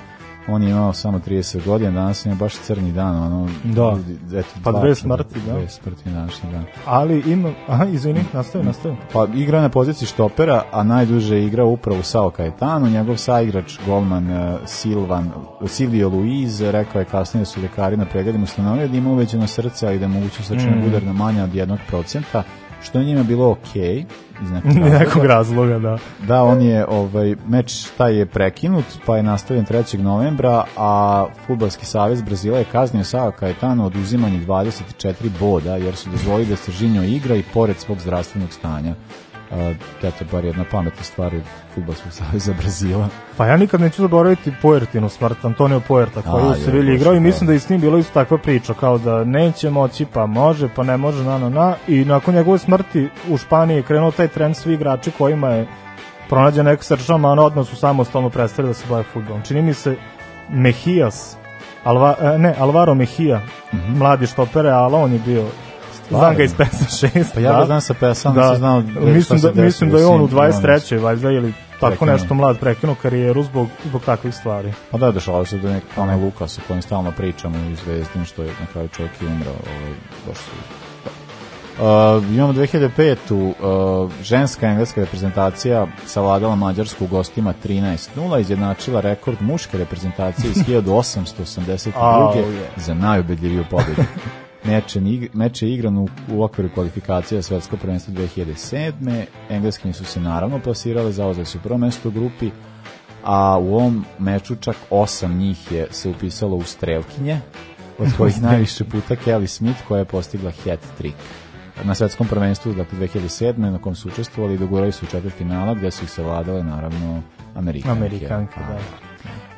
On je imao samo 30 godina, danas je baš crni dan, ono, Da. eto, Pa dve smrti, da. Dve smrti na današnji dan. Ali ima, aha, izvini, nastavi, nastavi. Pa igra na poziciji štopera, a najduže je igrao upravo Sao Kajetanu. Njegov saigrač, golman uh, Silvan, Silvio Luiz, rekao je kasnije da su lekari na pregledima ustanovili da ima uvećeno srce, ali da je moguće srčanog Mm. udar na manje od jednog procenta, što je njima bilo okej. Iz nekog razloga. nekog razloga, da. Da, on je, ovaj, meč taj je prekinut, pa je nastavljen 3. novembra, a Futbalski savez Brazila je kaznio Sao Kajetanu oduzimanje 24 boda, jer su dozvolili da Sržinjo igra i pored svog zdravstvenog stanja. A, eto, bar jedna pametna stvar od Futbolskog saveza Brazila. Pa ja nikad neću zaboraviti Puertinu smrt, Antonio Puerta, koji u Sevilji igrao i da. mislim da je s njim bilo isto takva priča, kao da neće moći, pa može, pa ne može, na, na, na. I nakon njegove smrti u Španiji je krenuo taj trend svi igrači kojima je pronađen neka srčan man, odmah su samostalno prestali da se bave futbolom. Čini mi se Mejijas, Alva, e, ne, Alvaro Mejija, mladi štopere, ali on je bio Znam ga iz PES 6. Pa ja ga znam sa PES-a, da. nisam znao da- mislim da, mislim da je on u s njim, 23. valjda ili tako nešto mlad prekinuo karijeru zbog, zbog takvih stvari. Pa da, dešavalo se do nek onaj Lukas o kojem stalno pričamo u Zvezdin, što je na kraju čovjek i umrao. Ovaj, baš su... Uh, imamo 2005. Uh, ženska engleska reprezentacija savladala Mađarsku u gostima 13-0, izjednačila rekord muške reprezentacije iz 1882. Au, je. za najubedljiviju pobedu. Meč je, ig- meč je igran u, u okviru kvalifikacija svetsko prvenstvo 2007. Engleskinje su se naravno plasirale, zauzeli su prvo mesto u grupi, a u ovom meču čak osam njih je se upisalo u strelkinje, od kojih najviše puta Kelly Smith koja je postigla hat-trick. Na svetskom prvenstvu, dakle 2007. na kom su učestvovali i dogurali su u četvrt finala gde su ih savladale naravno Amerikanke. Amerikanke, da.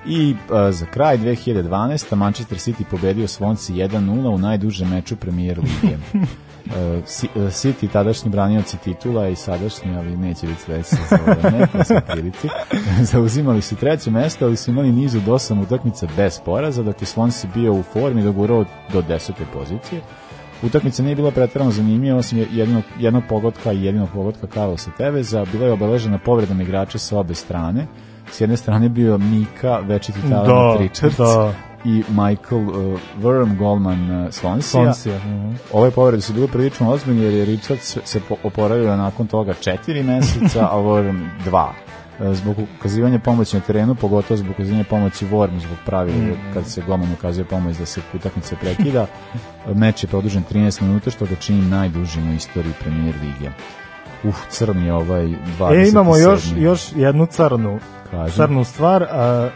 I uh, za kraj 2012. Manchester City pobedio Svonci 1-0 u najdužem meču premijer lige. Uh, City, tadašnji branioci titula i sadašnji, ali neće biti sve su prilici, zauzimali su treće mesto, ali su imali niz od osam utakmica bez poraza, dok je Swansea bio u formi dogurao do desete pozicije. Utakmica nije bila pretarano zanimljiva, osim jednog, jednog pogotka i jedinog pogotka Carlosa Teveza. Bila je obeležena povredom igrača sa obe strane. S jedne strane bio Mika, večiti talent Da, Richards da. i Michael uh, Worm, golman uh, Swansea. Swansea, mhm. Ove povrede su bile prilično ozbiljne jer je Richards se- se po- oporavio nakon toga četiri meseca, a Worm dva. E, Zbog ukazivanja pomoći na terenu, pogotovo zbog ukazivanja pomoći Wormu, zbog pravila kad se golman ukazuje pomoć da se utakmica prekida. Meč je produžen 13 minuta, što ga čini najdužim u istoriji premier lige. Uf, crn je ovaj 27. E, imamo još, još jednu crnu, Kaži. crnu stvar. A,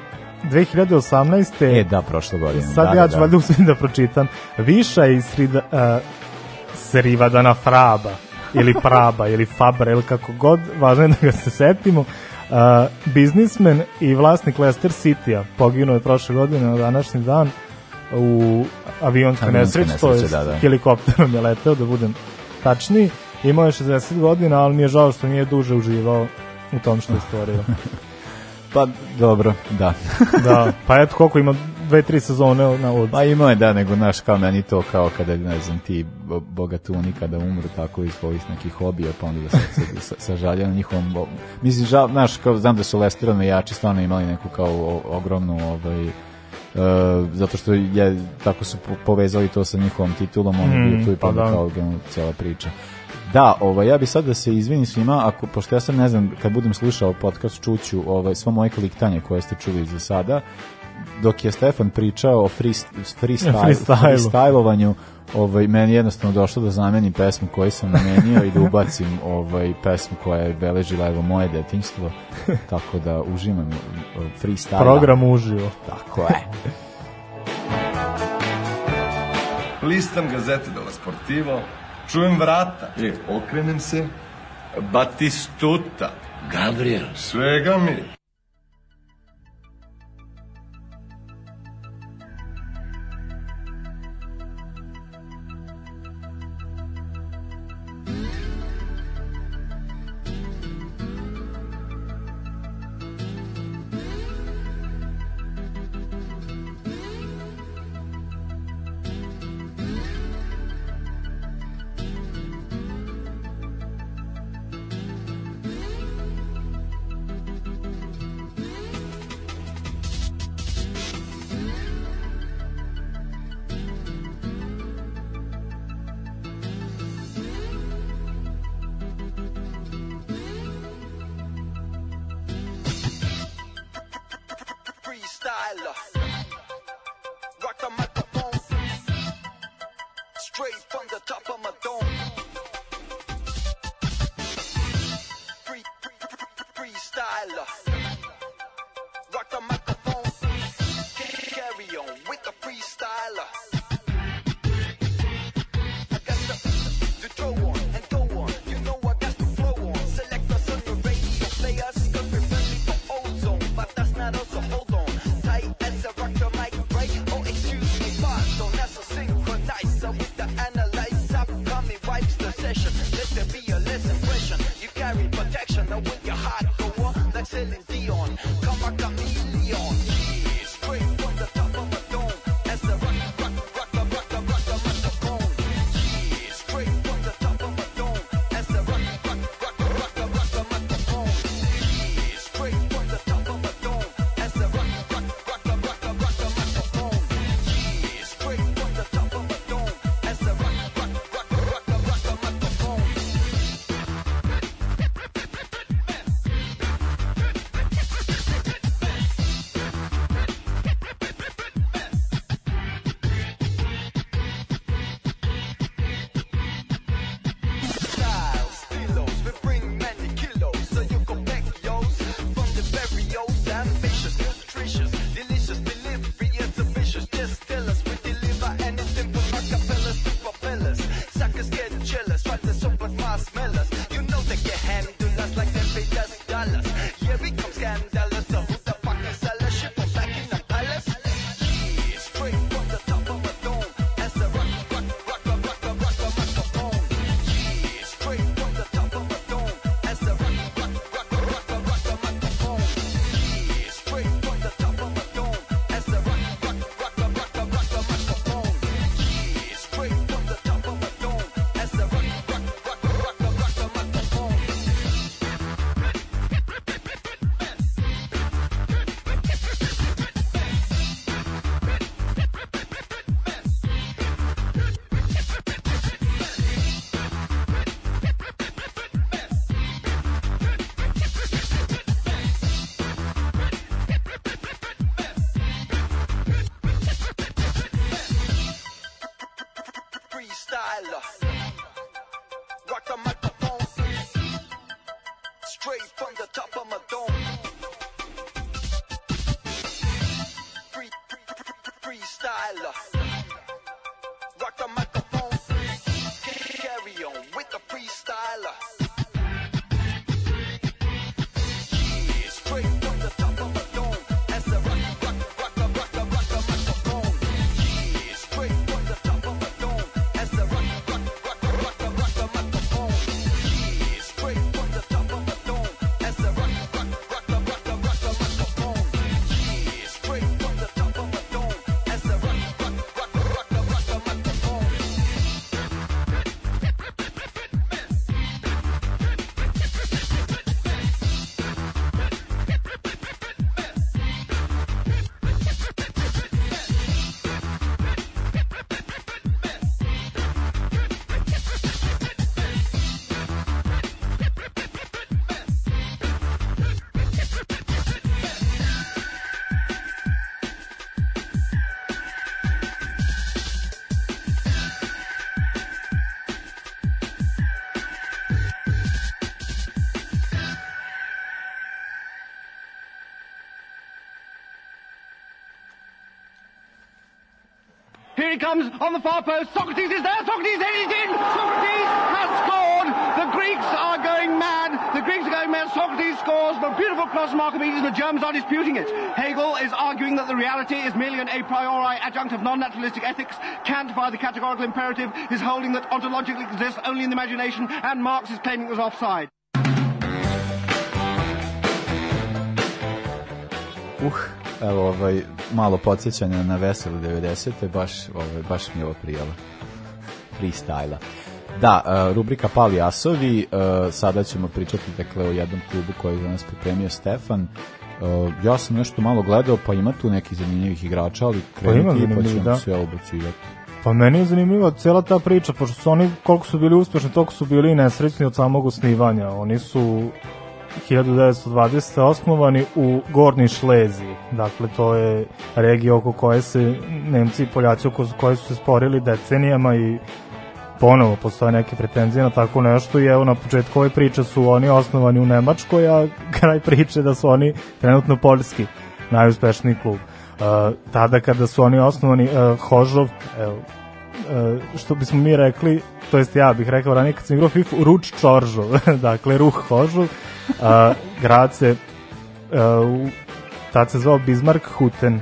2018. E, da, prošle godine. Sad da, ja da, ću da. valjda uspijem da pročitam. Viša iz Srida, uh, Srivadana Fraba ili Praba ili Fabra ili kako god, važno je da ga se setimo. Uh, biznismen i vlasnik Leicester City-a poginuo je prošle godine na današnji dan u avionskoj nesreći, to je da, da. helikopterom je leteo, da budem tačniji. Imao je 60 godina, ali mi je žao što nije duže uživao u tom što je stvorio. Pa, dobro, da. da, pa eto koliko ima dve, tri sezone na od Pa imao je da, nego naš kao meni to kao kada, ne znam, ti bo- bogatuni kada umru tako iz svojih nekih hobija, pa onda da se, sa, sažalja na njihovom... Mislim, žal, znaš, kao, znam da su Leicester navijači stvarno imali neku kao o, ogromnu ovaj, Uh, zato što je tako su po- povezali to sa njihovom titulom on je Mm, bio tu i pa da. kao cijela priča Da, ovaj, ja bi sad da se izvinim svima, ako, pošto ja sad ne znam, kad budem slušao podcast, čuću ovaj, sva moje kliktanje koje ste čuli za sada, dok je Stefan pričao o free, freestyle, Freestylu. freestylovanju, ovaj, meni je jednostavno došlo da zamenim pesmu koju sam namenio i da ubacim ovaj, pesmu koja je beležila evo, moje detinjstvo, tako da uživam uh, freestyle. program uživo. Tako je. Listam gazete della Sportivo, čujem vrata. E, okrenem se, Batistuta. Gabriel. Svega mi. Comes on the far post. Socrates is there. Socrates headed in. Socrates has scored. The Greeks are going mad. The Greeks are going mad. Socrates scores. The beautiful cross Archimedes. The Germans are disputing it. Hegel is arguing that the reality is merely an a priori adjunct of non-naturalistic ethics. Kant, by the categorical imperative, is holding that ontologically exists only in the imagination. And Marx is claiming it was offside. Uh, evo ovaj, malo podsjećanja na veselu 90. Baš, ovaj, baš mi je ovo prijelo. Freestyla. Da, e, rubrika Pali Asovi, e, sada ćemo pričati dakle, o jednom klubu koji je za nas pripremio Stefan. E, ja sam nešto malo gledao, pa ima tu nekih zanimljivih igrača, ali Pa krenuti pa zanimljivih, ćemo da. sve obacivati. Pa meni je zanimljiva cela ta priča, pošto su oni, koliko su bili uspešni, toliko su bili i nesrećni od samog osnivanja. Oni su 1920. osnovani u Gornji Šlezi. Dakle, to je regija oko koje se Nemci i Poljaci oko koje su se sporili decenijama i ponovo postoje neke pretenzije na tako nešto i evo na početku ove priče su oni osnovani u Nemačkoj, a kraj priče da su oni trenutno poljski najuspešniji klub. Uh, tada kada su oni osnovani uh, Hožov, evo, što bismo mi rekli, to jest ja bih rekao ranije kad sam igrao FIFA, Ruč Čoržov, dakle Ruh Hožov, uh, grad se uh, tad se zvao Bismarck Huten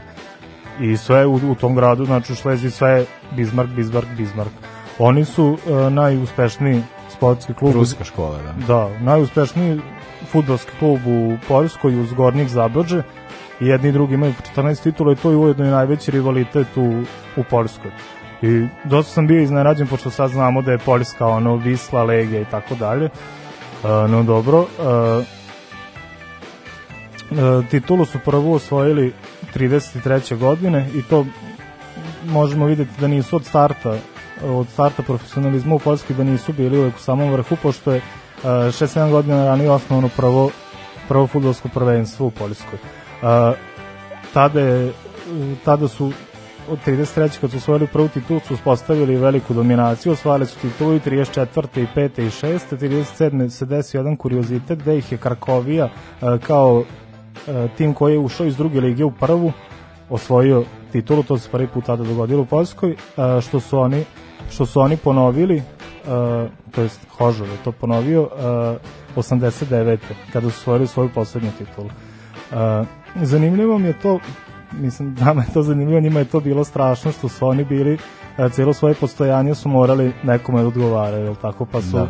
i sve u, u tom gradu, znači u Šlezi sve je Bismarck, Bismarck, Bismarck. Oni su uh, najuspešniji sportski klub. Ruska škola, da. Da, najuspešniji futbolski klub u Poljskoj uz Gornjih Zabođe. I jedni i drugi imaju po 14 titula i to je ujedno i najveći rivalitet u, u Poljskoj. I dosta sam bio iznenađen pošto sad znamo da je Poljska ono Visla, Legija i tako dalje. E, no dobro. E, e, titulu su prvo osvojili 33. godine i to možemo videti da nisu od starta od starta profesionalizma u Poljskoj da nisu bili uvek u samom vrhu pošto je 6-7 godina ranije osnovano prvo prvo fudbalsko prvenstvo u Poljskoj. Tada, je, tada su od 33. kad su osvojili prvu titulu su uspostavili veliku dominaciju, osvojili su titulu i 34. i 5. i 6. 37. se desio jedan kuriozitet da ih je Karkovija e, kao e, tim koji je ušao iz druge lige u prvu osvojio titulu, to se prvi put tada dogodilo u Poljskoj, e, što su oni što su oni ponovili uh, to jest Hožov je to ponovio, uh, 89. kada su osvojili svoju poslednju titulu. Uh, zanimljivo mi je to, mislim, nama je to zanimljivo, njima je to bilo strašno što su oni bili, uh, cijelo svoje postojanje su morali nekome da odgovaraju, jel tako, pa su, Da.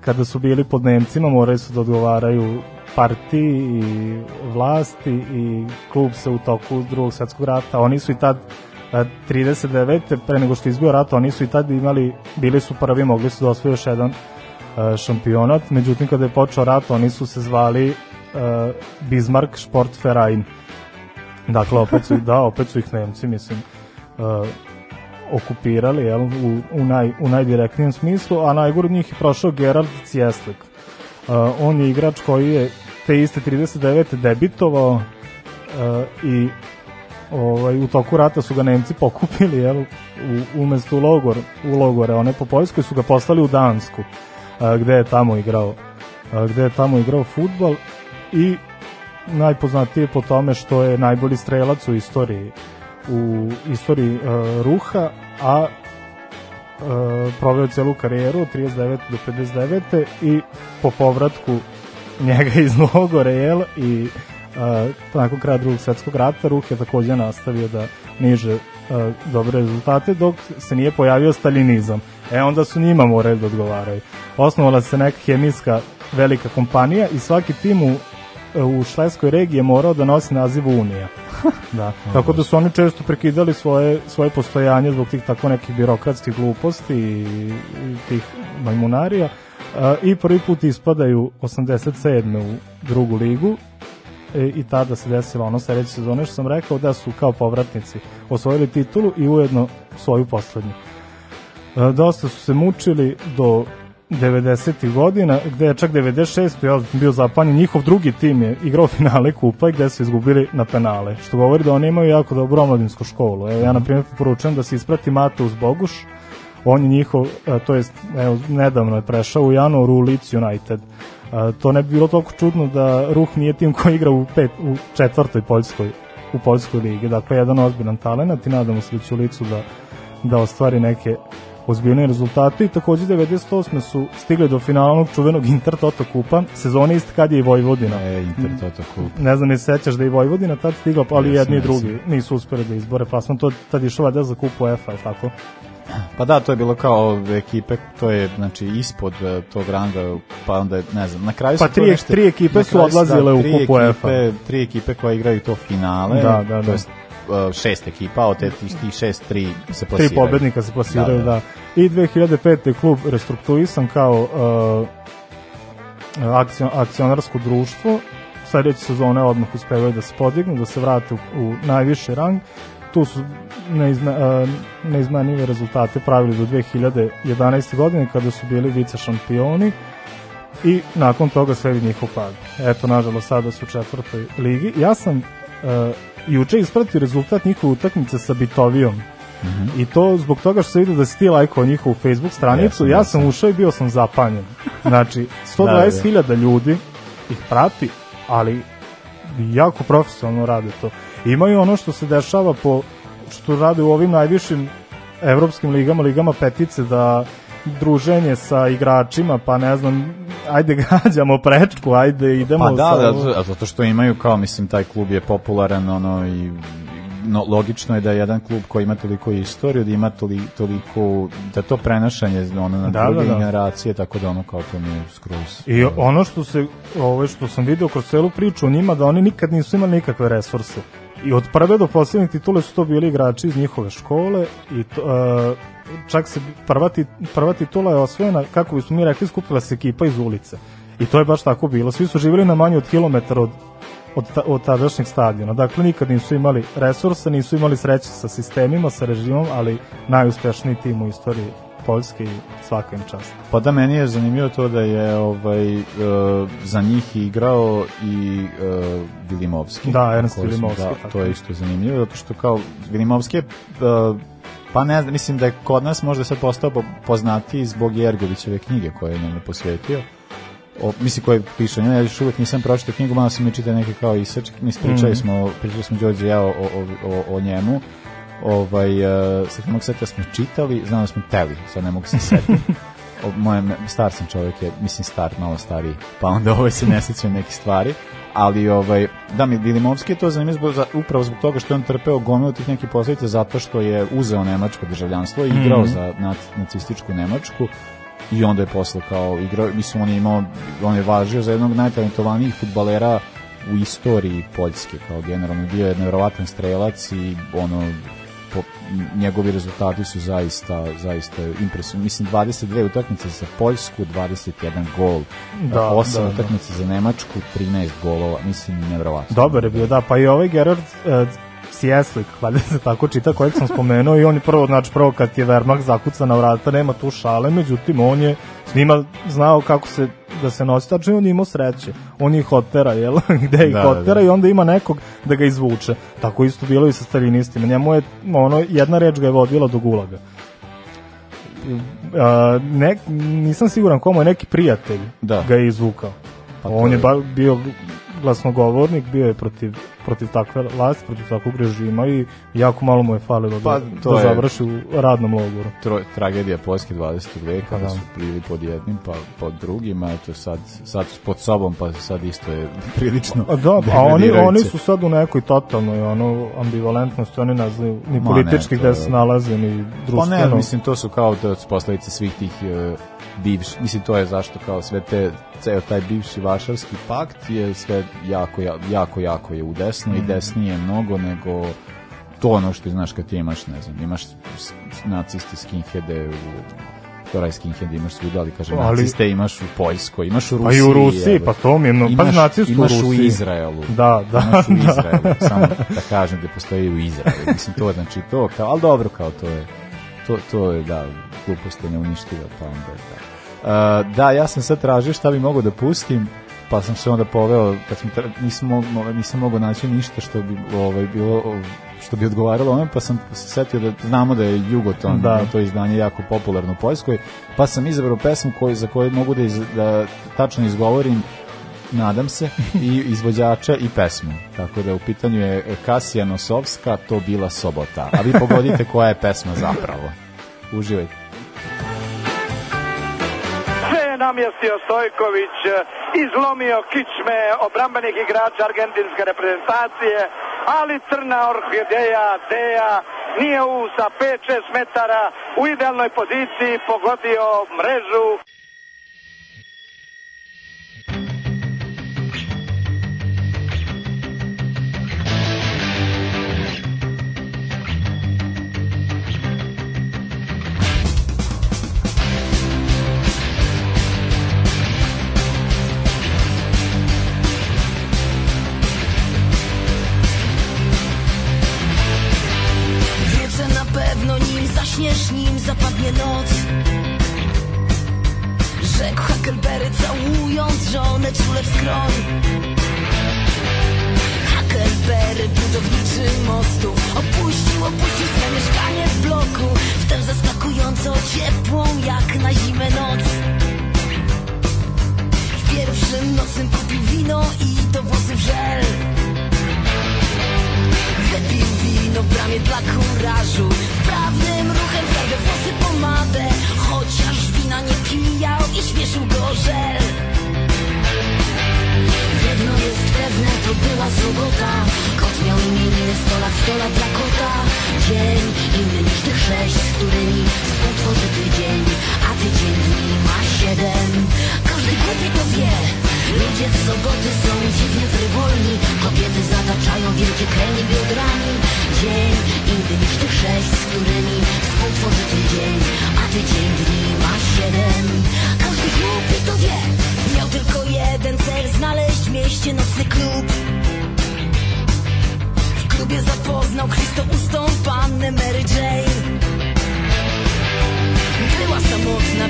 kada su bili pod Nemcima, morali su da odgovaraju partiji i vlasti i klub se u toku drugog svetskog rata. Oni su i tad e, 39. pre nego što je izbio rat, oni su i tad imali, bili su prvi, mogli su da osvoje još jedan e, šampionat, međutim kada je počeo rat, oni su se zvali e, Bismarck Sportverein. Dakle, opet su, da, opet su ih Nemci, mislim, e, okupirali jel, u, u, naj, u najdirektnijem smislu, a najgore njih je prošao Gerard Cijeslik. Uh, on je igrač koji je te iste 39. debitovao uh, i ovaj, u toku rata su ga Nemci pokupili jel, u, umesto u, logor, u logore, one po Poljskoj su ga poslali u Dansku uh, gde je tamo igrao uh, gde je tamo igrao futbal i najpoznatije po tome što je najbolji strelac u istoriji u istoriji uh, Ruha, a uh, proveo celu karijeru od 39 do 59 i po povratku njega iz logore jel, i uh, nakon kraja drugog svetskog rata Ruh je takođe nastavio da niže uh, dobre rezultate dok se nije pojavio stalinizam. E onda su njima morali da odgovaraju. Osnovala se neka hemijska velika kompanija i svaki tim u u švedskoj regiji je morao da nosi naziv Unija. da. Tako da su oni često prekidali svoje, svoje postojanje zbog tih tako nekih birokratskih gluposti i, i tih majmunarija a, i prvi put ispadaju 87. u drugu ligu e, i tada se desilo ono sledeće sezone što sam rekao da su kao povratnici osvojili titulu i ujedno svoju poslednju. E, dosta su se mučili do 90. godina, gde je čak 96. Ja bio zapanjen, njihov drugi tim je igrao finale kupa i gde su izgubili na penale, što govori da oni imaju jako dobru omladinsku školu. Evo, ja, na primjer, poručujem da se isprati Mateus Boguš, on je njihov, e, to jest, evo, nedavno je prešao u januaru u Leeds United. E, to ne bi bilo toliko čudno da Ruh nije tim koji igra u, pet, u četvrtoj poljskoj u poljskoj ligi. Dakle, jedan ozbiljan talent i nadamo se da će u licu da, da ostvari neke ozbiljne rezultate i takođe 98. su stigli do finalnog čuvenog Inter Toto kupa, sezone ist kad je i Vojvodina. E, Inter Toto kup. Ne znam, ne se sećaš da je i Vojvodina tad stigla, pa ali Jesam, jedni i drugi nisu uspeli da izbore plasman. To tad je išao valjda za kupu UEFA, ali tako? Pa da, to je bilo kao ekipe, to je znači ispod eh, tog ranga, pa onda je, ne znam, na kraju Pa su to tri- nešto- tri ekipe su odlazile u tri kupu UEFA. Tri ekipe koje igraju to finale, Da, da, to da. jest eh, šest ekipa, od te tih tih šest, tri se Tri plasiraju. pobednika se plasiraju, da, Da, da. I 2005. je klub restrukturisan kao uh, akcion, akcionarsko društvo. Sledeće sezone odmah uspevaju da se podignu, da se vrate u, u najviši rang. Tu su neizme, uh, rezultate pravili do 2011. godine kada su bili vice šampioni i nakon toga sledi njihov pad. Eto, nažalost, sada su u četvrtoj ligi. Ja sam uh, juče ispratio rezultat njihove utakmice sa Bitovijom. I to zbog toga što se vidi da si ti lajkao njihovu Facebook stranicu, ja jesam. sam ušao i bio sam zapanjen. Znači, Da, da. 120.000 ljudi ih prati, ali jako profesionalno rade to. Imaju ono što se dešava po što rade u ovim najvišim evropskim ligama, ligama petice, da druženje sa igračima, pa ne znam, ajde gađamo prečku, ajde idemo Pa da, sa... da, zato što imaju kao, mislim, taj klub je popularan, ono, i no, logično je da je jedan klub koji ima toliko istoriju, da ima toli, toliko, da to prenašanje ono, na Da, druge da, da. generacije, tako da ono kao to mi je skroz... I ono što se ovo što sam video kroz celu priču o njima da oni nikad nisu imali nikakve resurse. I od prve do poslednje titule su to bili igrači iz njihove škole i to, uh, čak se prva, ti, prva titula je osvojena, kako bismo mi rekli, skupila se ekipa iz ulice. I to je baš tako bilo. Svi su živjeli na manje od kilometar od, od, ta, od tadašnjeg stadiona. Dakle, nikad nisu imali resursa, nisu imali sreće sa sistemima, sa režimom, ali najuspešniji tim u istoriji Poljske i svaka im čast. Pa da, meni je zanimljivo to da je ovaj, uh, za njih igrao i uh, Vilimovski. Da, Ernst smo- Vilimovski, Da, tako to je isto zanimljivo, zato što kao Vilimovski je, uh, pa ne znam, mislim da je kod nas možda sad postao po- poznatiji zbog Jergovićeve knjige koje je njemu posvetio. O, mislim koje piše ja još uvek nisam pročitao knjigu, malo sam mi čitao neke kao isečke, mislim, pričali Mhm. smo, pričali smo Đorđe i ja o, o, o, o njemu, ovaj, uh, sad ne mogu da smo čitali, znam da smo teli, sad ne mogu se setiti. mojem, star sam čovjek, je, mislim star, malo stariji, pa onda ovaj se ne sjećam nekih stvari, ali ovaj, da mi Vilimovski je to zanimljivo zbog, za- upravo zbog toga što je on trpeo gomilu tih nekih posledica zato što je uzeo nemačko državljanstvo i igrao Mhm. za nac, nacističku Nemačku i onda je posle kao igrao, mislim on je imao, on je važio za jednog najtalentovanijih futbalera u istoriji Poljske kao generalno bio je nevjerovatan strelac i ono po, njegovi rezultati su zaista zaista impresivni. Mislim 22 utakmice za Poljsku, 21 gol. Da, 8 da, da. utakmice za Nemačku, 13 golova. Mislim nevjerovatno. Dobar je bio, da, pa i ovaj Gerard uh, Sjeslik, valjda se tako čita, kojeg sam spomenuo i on je prvo, znači prvo kad je Wehrmacht zakuca na vrata, nema tu šale, međutim on je s njima znao kako se da se nosi, tačno on je imao sreće. On ih otera, jel? Gde ih Da, da, otera da. i onda ima nekog da ga izvuče. Tako isto bilo i sa stalinistima. Njemu je, ono, jedna reč ga je vodila do gulaga. A, ne, nisam siguran komu je neki prijatelj Da. ga je izvukao. Pa on je je- bio glasnogovornik, bio je protiv, protiv takve vlasti, protiv takvog režima i jako malo mu je falilo Pa, da, to da je- završi u radnom logoru. Tro, tragedija Poljske 20. veka, Pa da da. su bili pod jednim pa pod drugim, a eto sad, sad pod sobom, pa sad isto je prilično A da, a oni, degradirajuće. oni su sad u nekoj totalnoj ono, ambivalentnosti, oni znaju ni politički gde se nalaze, ni Pa društveno. ne, mislim, to su kao to su posledice svih tih e, bivš, mislim, to je zašto kao sve te, ceo taj bivši vašarski pakt je sve jako, ja- jako, jako je u desno Mm. i desnije mnogo nego to ono što znaš kad ti imaš, ne znam, imaš naciste skinheade u Toraj skinhead imaš svuda, ali kažem, Ali- naciste imaš u Poljskoj, imaš u Pa Rusiji. i u Rusiji, evo. pa to mi je, no, pa Imaš- u imaš u Rusiji. Izraelu. Da, da, Imaš u da. Izraelu, samo da kažem da postoji u Izraelu. Mislim, to znači to, kao, ali dobro, kao to je, to, to je, da, glupost je neuništiva, pa onda je da. Uh, da, ja sam sad tražio šta bi mogao da pustim, pa sam se onda poveo, kad sam, nisam, mogao, nisam mogao naći ništa što bi ovaj, bilo, što bi odgovaralo ome, pa sam se setio da znamo da je Jugoton, Da. to izdanje jako popularno u Poljskoj, pa sam izabrao pesmu koju, za koju mogu da, iz, da tačno izgovorim nadam se, i izvođača i pesmu. Tako da u pitanju je Kasija Nosovska, to bila sobota. A vi pogodite koja je pesma zapravo. Uživajte. Namjestio Stojković, izlomio kičme obrambenih igrača argentinske reprezentacije, ali crna orhideja, Deja, nije u sa 5-6 metara u idealnoj poziciji pogodio mrežu. Pewno nim zaśniesz, nim zapadnie noc. Rzekł Huckleberry całując żonę czule w skroń. Huckleberry budowniczy mostu Opuścił, opuścił swe mieszkanie w bloku Wtem zaskakująco ciepłą jak na zimę noc. W pierwszym nocnym kupił wino i to włosy w żel. Wypił wino w bramie dla kurażu. Wprawnym ruchem zgardę włosy pomadę Chociaż wina nie pijał i śmieszył go żel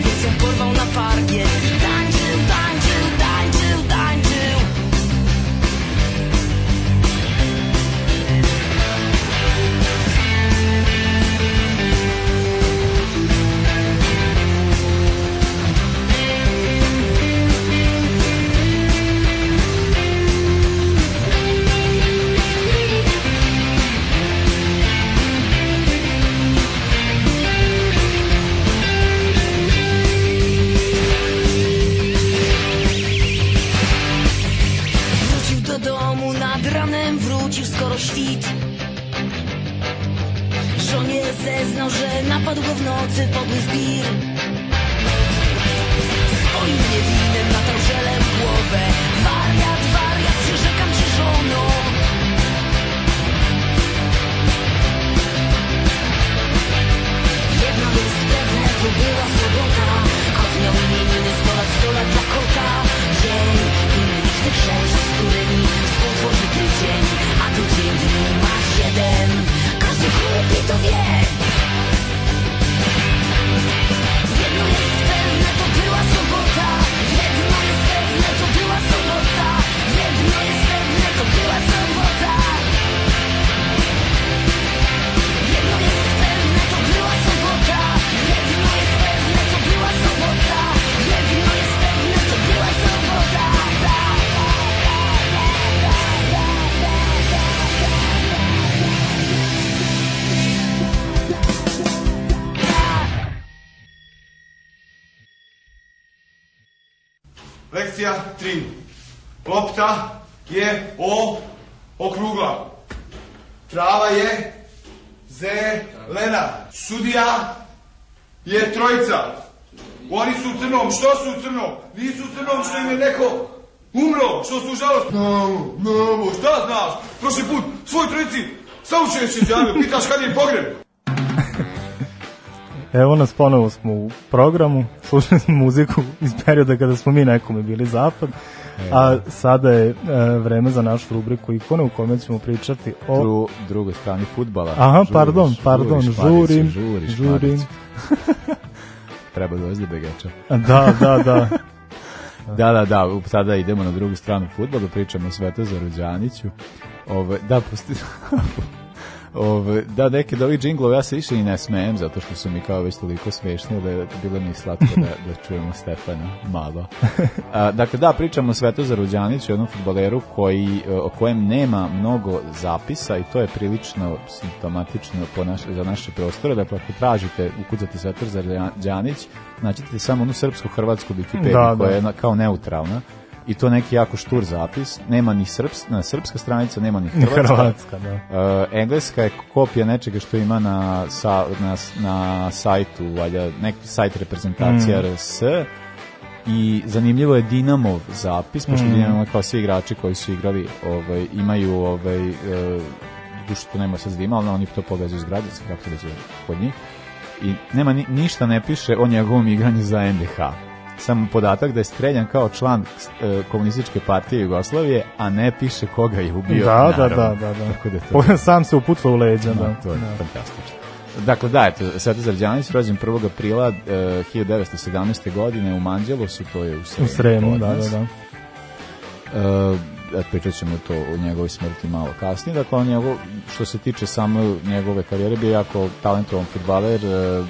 che si informa una par Oni su u crnom. Što su u crnom? Nisu u crnom što im je neko umro. Što su žalost. Znamo, znamo. Šta znaš? Prošli put svoj trojici saučeš je izjavio. Pitaš kad je pogreb. Evo nas ponovo smo u programu, slušali smo muziku iz perioda kada smo mi nekome bili zapad, a sada je e, vreme za našu rubriku ikone u kojoj ćemo pričati o... Dru, drugoj strani futbala. Aha, Žuriš, pardon, pardon, žuriš, žurim, žuriš, žurim. Maricu. Treba doći do Begeča. Da, da, da. Da, da, da, sada idemo na drugu stranu futbola, pričamo o Svetozaru Đaniću. Ove, da, pusti... Ove, da, neke od ovih džinglova ja se više i ne smejem, zato što su mi kao već toliko smešni da je bilo mi slatko da, da čujemo Stefana malo. A, dakle, da, pričamo o Svetozaru Đaniću, jednom futboleru koji, e, o kojem nema mnogo zapisa i to je prilično simptomatično po naš, za naše prostore. Dakle, ako tražite, ukucate Svetozar Đanić, naćete samo onu srpsku-hrvatsku Wikipediju Da, koja da. je kao neutralna i to neki jako štur zapis. Nema ni srps, na srpska stranica, nema ni hrvatska. hrvatska, da. E, engleska je kopija nečega što ima na, sa, na, na sajtu, valjda, neki sajt reprezentacija Mm. RS i zanimljivo je Dinamov zapis, pošto Mm. Dinamo kao svi igrači koji su igrali ovaj, imaju ovaj, e, duše to nema sad zdima, ali oni to povezuju s građanske, kako to reći kod njih. I nema ni, ništa ne piše o njegovom igranju za NDH. Samo podatak da je streljan kao član e, komunističke partije Jugoslavije, a ne piše koga je ubio. Da, da, da, da, da. Tako da to Sam se upucao u leđa, da. da, to je da. fantastično. Dakle, da, eto, Svetozar Đanić, rođen 1. aprila e, 1917. godine u Manđelosu, to je u Sremu. U Sremu, da, da, da. E, pričat ćemo to o njegovoj smrti malo kasnije. Dakle, on njegov, što se tiče samo njegove karijere, bio je jako talentovan futbaler, e,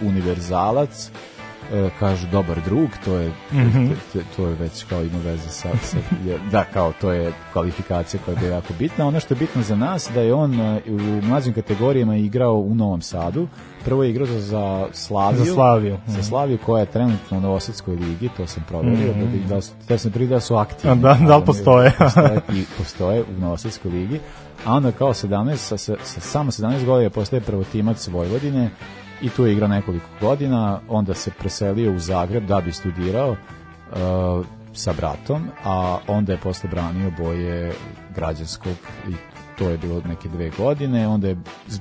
univerzalac, e, kažu dobar drug, to je Mhm. to, to je već kao ima veze sa, sa je- da kao to je kvalifikacija koja je jako bitna. Ono što je bitno za nas da je on e, u mlađim kategorijama igrao u Novom Sadu. Prvo je igrao za, za Slaviju. Za Slaviju, Za mhm. Slaviju koja je trenutno u Novosadskoj ligi, to sam proverio, Mhm. da, da, su- da sam prvi da su aktivni. Da- da li postoje? postoje, i postoje u Novosadskoj ligi. A onda kao 17, sa, sa, sa samo 17 godina postaje prvotimac Vojvodine i tu je igrao nekoliko godina, onda se preselio u Zagreb da bi studirao uh, sa bratom, a onda je posle branio boje građanskog i to je bilo neke dve godine, onda je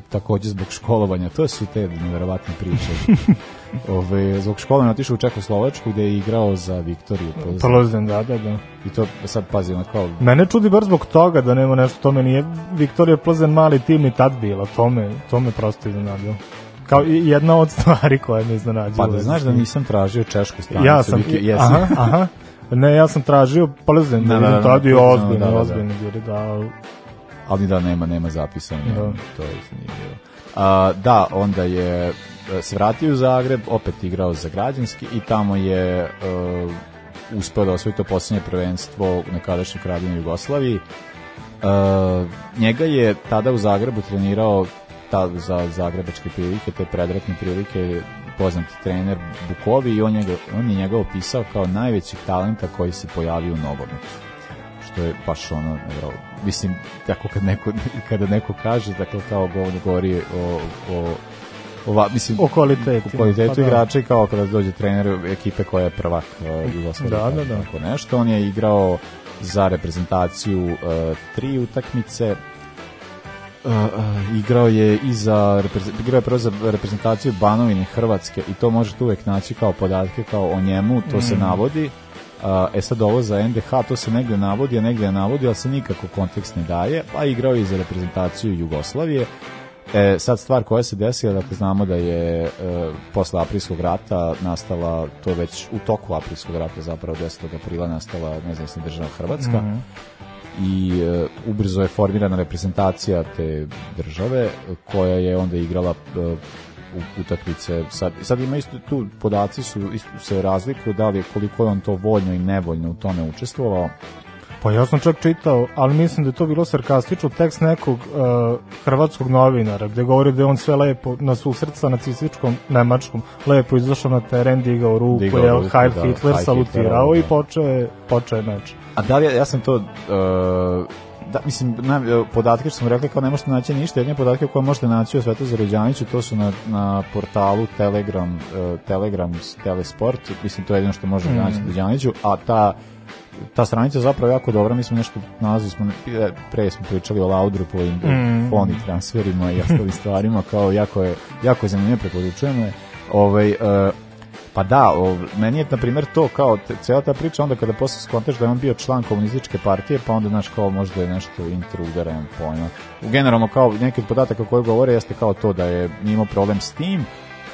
takođe zbog školovanja, to su te neverovatne priče. Ove, zbog školovanja otišao u Čekoslovačku gde je igrao za Viktoriju. Plzeň, da, da, da. I to sad pazi, ono kao Mene čudi bar zbog toga da nema nešto, to me nije Viktorija Plzeň mali tim ni tad bila, to me, to me prosto iznenadilo. Kao i jedna od stvari koja me iznenađuje. Pa da znaš da nisam tražio češku stranicu. Ja sam, Wiki- i- jesi? aha, aha. Ne, ja sam tražio Plzeň, da, Da, da, da, tad da, ozbiljno, da, da, da. ozbiljno da, Ali da, nema, nema zapisano. Da. To je zanimljivo. A, da, onda je e, se vratio u Zagreb, opet igrao za građanski i tamo je uh, uspeo da osvoji to posljednje prvenstvo u nekadašnjoj kraljevini Jugoslaviji. Uh, njega je tada u Zagrebu trenirao ta, za zagrebačke prilike, te predratne prilike poznati trener Bukovi i on, njega, on je njega opisao kao najvećeg talenta koji se pojavio u nogometu što je baš ono, nevjerovatno. mislim, tako kad neko, kada neko kaže, dakle, kao govor govori o, o ova, mislim, O kvalitetu. o kvalitetu Pa da. igrača i kao kada dođe trener ekipe koja je prvak uh, Jugoslavije. Da, da, da. Tako nešto. On je igrao za reprezentaciju uh, tri utakmice, Uh, uh, igrao je i za igrao je prvo za reprezentaciju Banovine Hrvatske i to možete uvek naći kao podatke kao o njemu, to se Mm. navodi. Uh, e sad ovo za NDH, to se negde navodi, a negde ne navodi, ali se nikako kontekst ne daje, a igrao je i za reprezentaciju Jugoslavije. E, sad stvar koja se desila, dakle znamo da je e, posle aprilskog rata nastala, to je već u toku aprilskog rata zapravo 10. aprila nastala nezavisna država Hrvatska Mhm. I e, ubrzo je formirana reprezentacija te države koja je onda igrala e, u utakmice. Sad, sad ima isto tu podaci su isto se razlikuju da li je koliko je on to voljno i nevoljno u tome učestvovao Pa ja sam čak čitao, ali mislim da je to bilo sarkastično tekst nekog uh, hrvatskog novinara, gde govori da je on sve lepo na susret sa nacističkom Nemačkom, lepo izašao na teren, digao ruku, Digao je ruku, Heil da, Hitler Heil salutirao Hitler, i da. počeo je, počeo je meč. A da li je, ja sam to, uh, da, mislim, na, podatke što sam rekli kao ne možete naći ništa, jedine podatke koje možete naći o Svetozaru Rođaniću, to su na, na portalu Telegram, uh, Telegram Telesport, mislim to je jedino što možete Mm. naći o Rođaniću, a ta ta stranica je zapravo jako dobra, mi smo nešto nalazili smo, e, pre smo pričali o Laudrupovim Mm. foni transferima i ostalim stvarima, kao jako je, jako je zanimljivo, preporučujemo je. Ovaj, e, Pa da, o, meni je, na primjer, to kao, cijela ta priča, onda kada posle skontaš da je on bio član komunističke partije, pa onda, znaš, kao možda je nešto intro udara, nemam pojma. Generalno, kao neki od podataka koje govore, jeste kao to da je imao problem s tim,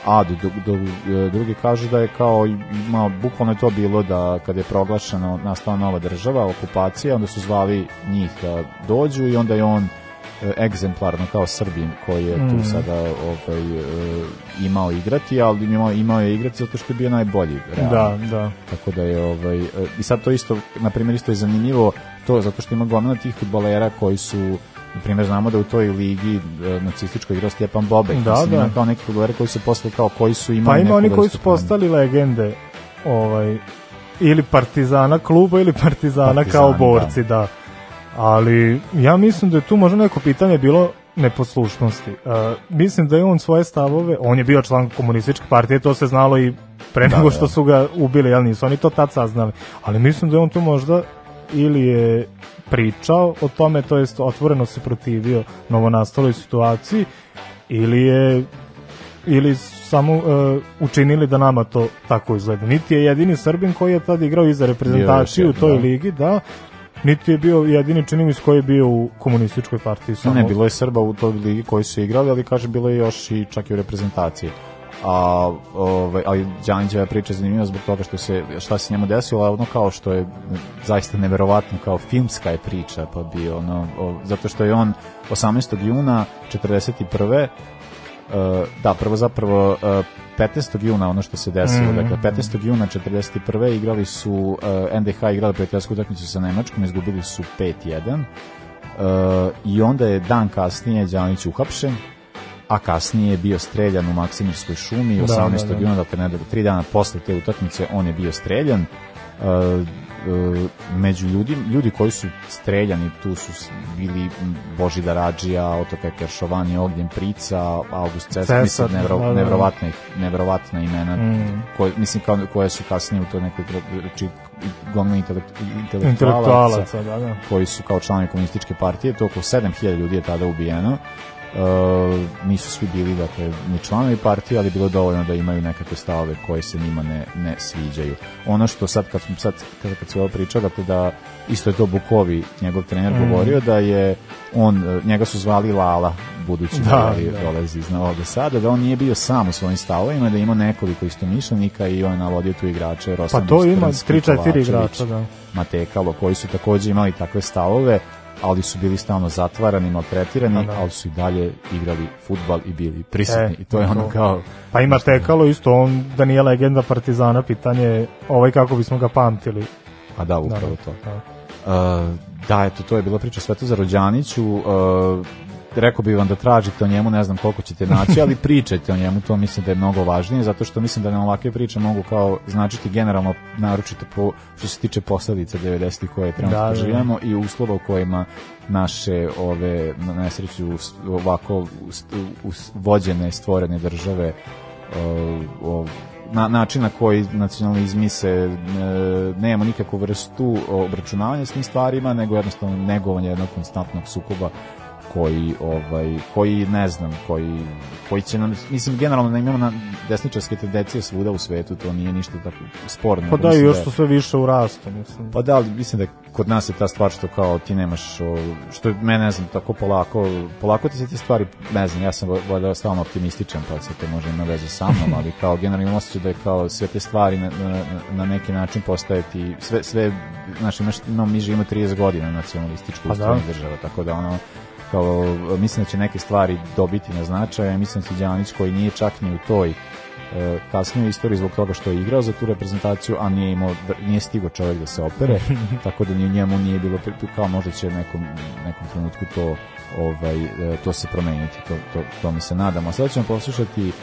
a do, do, e, drugi kažu da je kao imao, bukvalno je to bilo da kada je proglašeno nastala nova država, okupacija, onda su zvali njih da dođu i onda je on e, egzemplarno kao Srbin koji je tu Mm. sada ovaj, e, imao igrati, ali imao, imao je igrati zato što je bio najbolji. realno. Da, da. Tako da je ovaj i sad to isto na primjer isto je zanimljivo to zato što ima gomila tih fudbalera koji su na primjer znamo da u toj ligi e, nacističkoj igrao Stjepan Bobek. Da, Mislim, da. ima kao neki fudbaleri koji su posle kao koji su imali Pa ima oni koji su postali legende ovaj, ili partizana kluba ili partizana, Partizani, kao borci, da. Ali ja mislim da je tu možda neko pitanje bilo neposlušnosti. Uh, mislim da je on svoje stavove, on je bio član komunističke partije, to se znalo i pre Da, nego da. što su ga ubili, jel nisu oni to tad saznali. Ali mislim da je on tu možda ili je pričao o tome, to jest otvoreno se protivio novonastaloj situaciji, ili je ili samo uh, učinili da nama to tako izgleda. Niti je jedini Srbin koji je tad igrao i za reprezentaciju u toj da. ligi, da. Niti je bio jedini čini mi koji je bio u komunističkoj partiji. Samo. Ne, bilo je Srba u toj ligi koji su igrali, ali kaže bilo je još i čak i u reprezentaciji. A, ovaj, ali Đanićeva priča je zanimljiva zbog toga što se, šta se njemu desilo, a ono kao što je zaista neverovatno, kao filmska je priča, pa bio ono, o, zato što je on 18. juna 41. Uh, da, prvo zapravo uh, 15. juna ono što se desilo, Mm. dakle 15. juna 41. igrali su uh, NDH igrali prijateljsku utakmicu sa Nemačkom, izgubili su 5-1. Uh, i onda je dan kasnije Đanić uhapšen, a kasnije je bio streljan u Maksimirskoj šumi Da, 18. da, da. juna, dakle ne, tri dana posle te utakmice on je bio streljan. Uh, među ljudi, ljudi koji su streljani tu su bili Božidar Adžija, Otoka Keršovani, Ognjen Prica, August Cesar, Cesar, mislim, nevro, da, da. nevrovatne, nevrovatna imena Mm. koje, mislim kao, koje su kasnije u toj nekoj či, gomila intelekt, intelektualaca Intelektualaca, da, da. koji su kao članovi komunističke partije, to oko 7000 ljudi je tada ubijeno. E, nisu svi bili dakle ni članovi partije, ali bilo dovoljno da imaju nekakve stavove koje se njima ne, ne sviđaju. Ono što sad kad sad kad, kad se ovo pričao, dakle da isto je to Bukovi, njegov trener Mm. govorio da je on e, njega su zvali Lala budući da, Da, je dolazi iz Novog Sada, da on nije bio sam u svojim stavovima, da je imao nekoliko istomišljenika i on je navodio tu igrače Pa Rosadu to ima Strnski, 3-4 Kovačević, igrača, da. Matekalo, koji su takođe imali takve stavove, ali su bili stalno zatvarani, maltretirani, Da, da. ali su i dalje igrali futbal i bili prisutni. E, I to je ono to. kao... Pa ima tekalo isto, on da nije legenda Partizana, pitanje je ovaj kako bismo ga pamtili. A da, upravo Naravno, to. da. Uh, da, eto, to je bila priča Svetozar Rođaniću. Uh, rekao bih vam da tražite o njemu, ne znam koliko ćete naći, ali pričajte o njemu, to mislim da je mnogo važnije, zato što mislim da nam ovakve priče mogu kao značiti generalno, naročito po, što se tiče posledica 90-ih koje trenutno Da, da, da. živimo i uslova u kojima naše ove nesreću ovako vođene stvorene države o, o, na, način na koji nacionalizmi se e, nema nikakvu vrstu obračunavanja s tim stvarima, nego jednostavno negovanje jednog konstantnog sukoba koji ovaj koji ne znam koji koji će nam mislim generalno da imamo na desničarske tendencije svuda u svetu to nije ništa tako sporno Pa da, i još su sve više u rastu, mislim. pa da, ali mislim da kod nas je ta stvar što kao ti nemaš, što mene, ne znam, tako polako, polako ti se te stvari, ne znam, ja sam valjda stalno optimističan, pa se to može ima veze sa mnom, ali kao generalno osjećaj da je kao sve te stvari na, na, na neki način postaje ti, sve, sve, znaš, imaš, no, mi živimo 30 godina nacionalističku Pa da. država, tako da ono, kao, mislim da će neke stvari dobiti na značaju, mislim da će Đanić koji nije čak ni u toj e, kasnije istoriji zbog toga što je igrao za tu reprezentaciju, a nije imao nije stigao čovjek da se opere, tako da ni njemu nije bilo kao možda će nekom nekom trenutku to ovaj e, to se promeniti. To, to, to mi se nadamo. A sada ćemo poslušati e,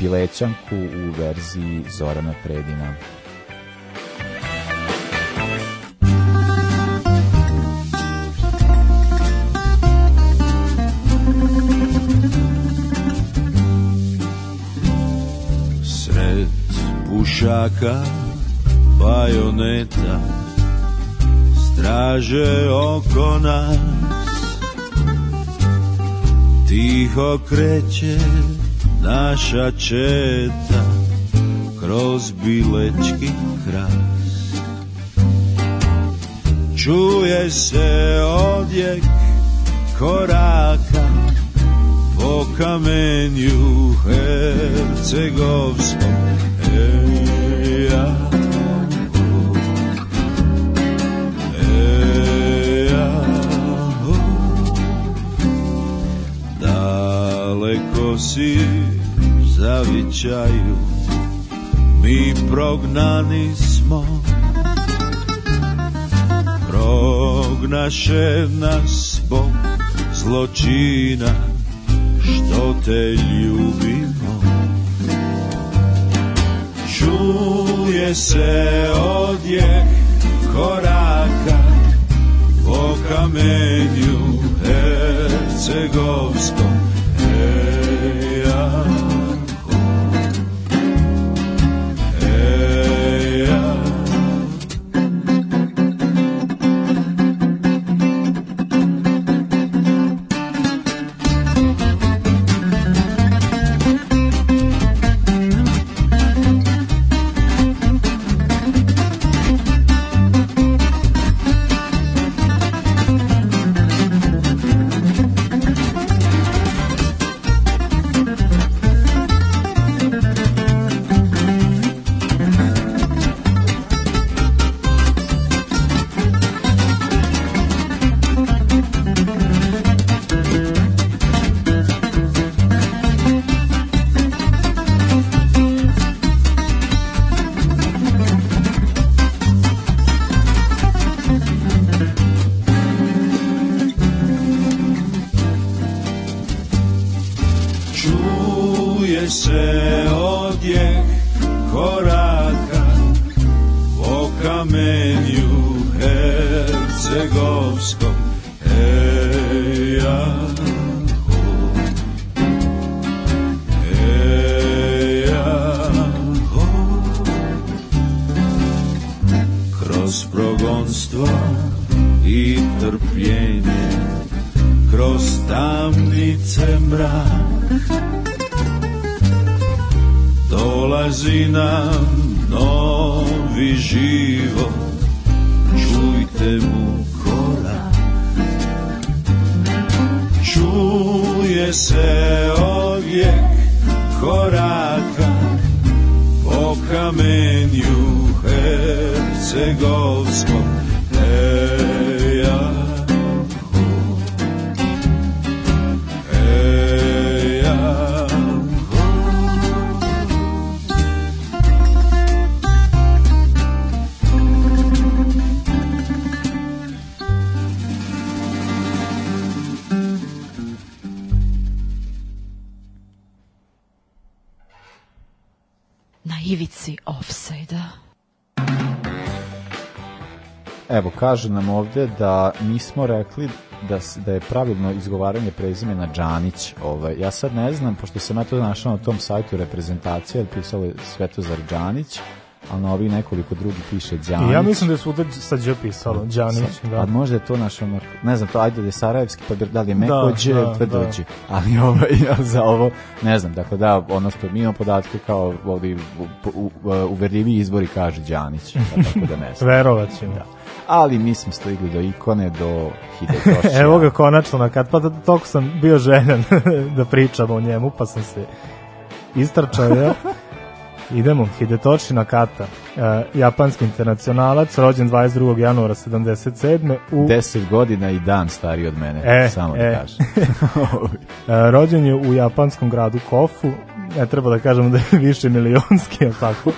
Bilećanku u verziji Zorana Predina. Pušaka, bajoneta Straže oko nas. Tiho kreće naša četa Kroz bilečki kras Čuje se odjek koraka po kamenju hercegovskom Si zavičaju mi prognani smo. Nas Bog zločina što te ljubimo čuje se odjek koraka po kamenju hercegovskom ivici offside-a. Evo, kaže nam ovde da nismo rekli da, da je pravilno izgovaranje prezimena Đanić. Ovaj. Ja sad ne znam, pošto sam ja to našao na tom sajtu reprezentacije, pisalo je Svetozar Đanić, a na ovi nekoliko drugi piše Đanić. Ja mislim da je svuda sa Đ pisalo, Đanić, da. A možda je to naš ono, ne znam, to ajde da je Sarajevski, pa bi- da li je Da, da, da, Tvrdođe. Ali ovaj, ja za ovo, ne znam, dakle da, ono što mi imamo podatke kao ovdje uverljivi izbori kaže Đanić, pa tako da ne znam. Verovat ćemo. Da. Ali mi smo stigli do ikone, do Hidetošija. Evo ga konačno na kad, pa da, toliko sam bio željan da pričamo o njemu, pa sam se istračao, jel? Idemo, Hidetoshi Nakata, uh, japanski internacionalac, rođen 22. januara 77. u 10 godina i dan stariji od mene, E, samo e. da kažem. E, rođen je u japanskom gradu Kofu, ne treba da kažemo da je više milionski, ali tako.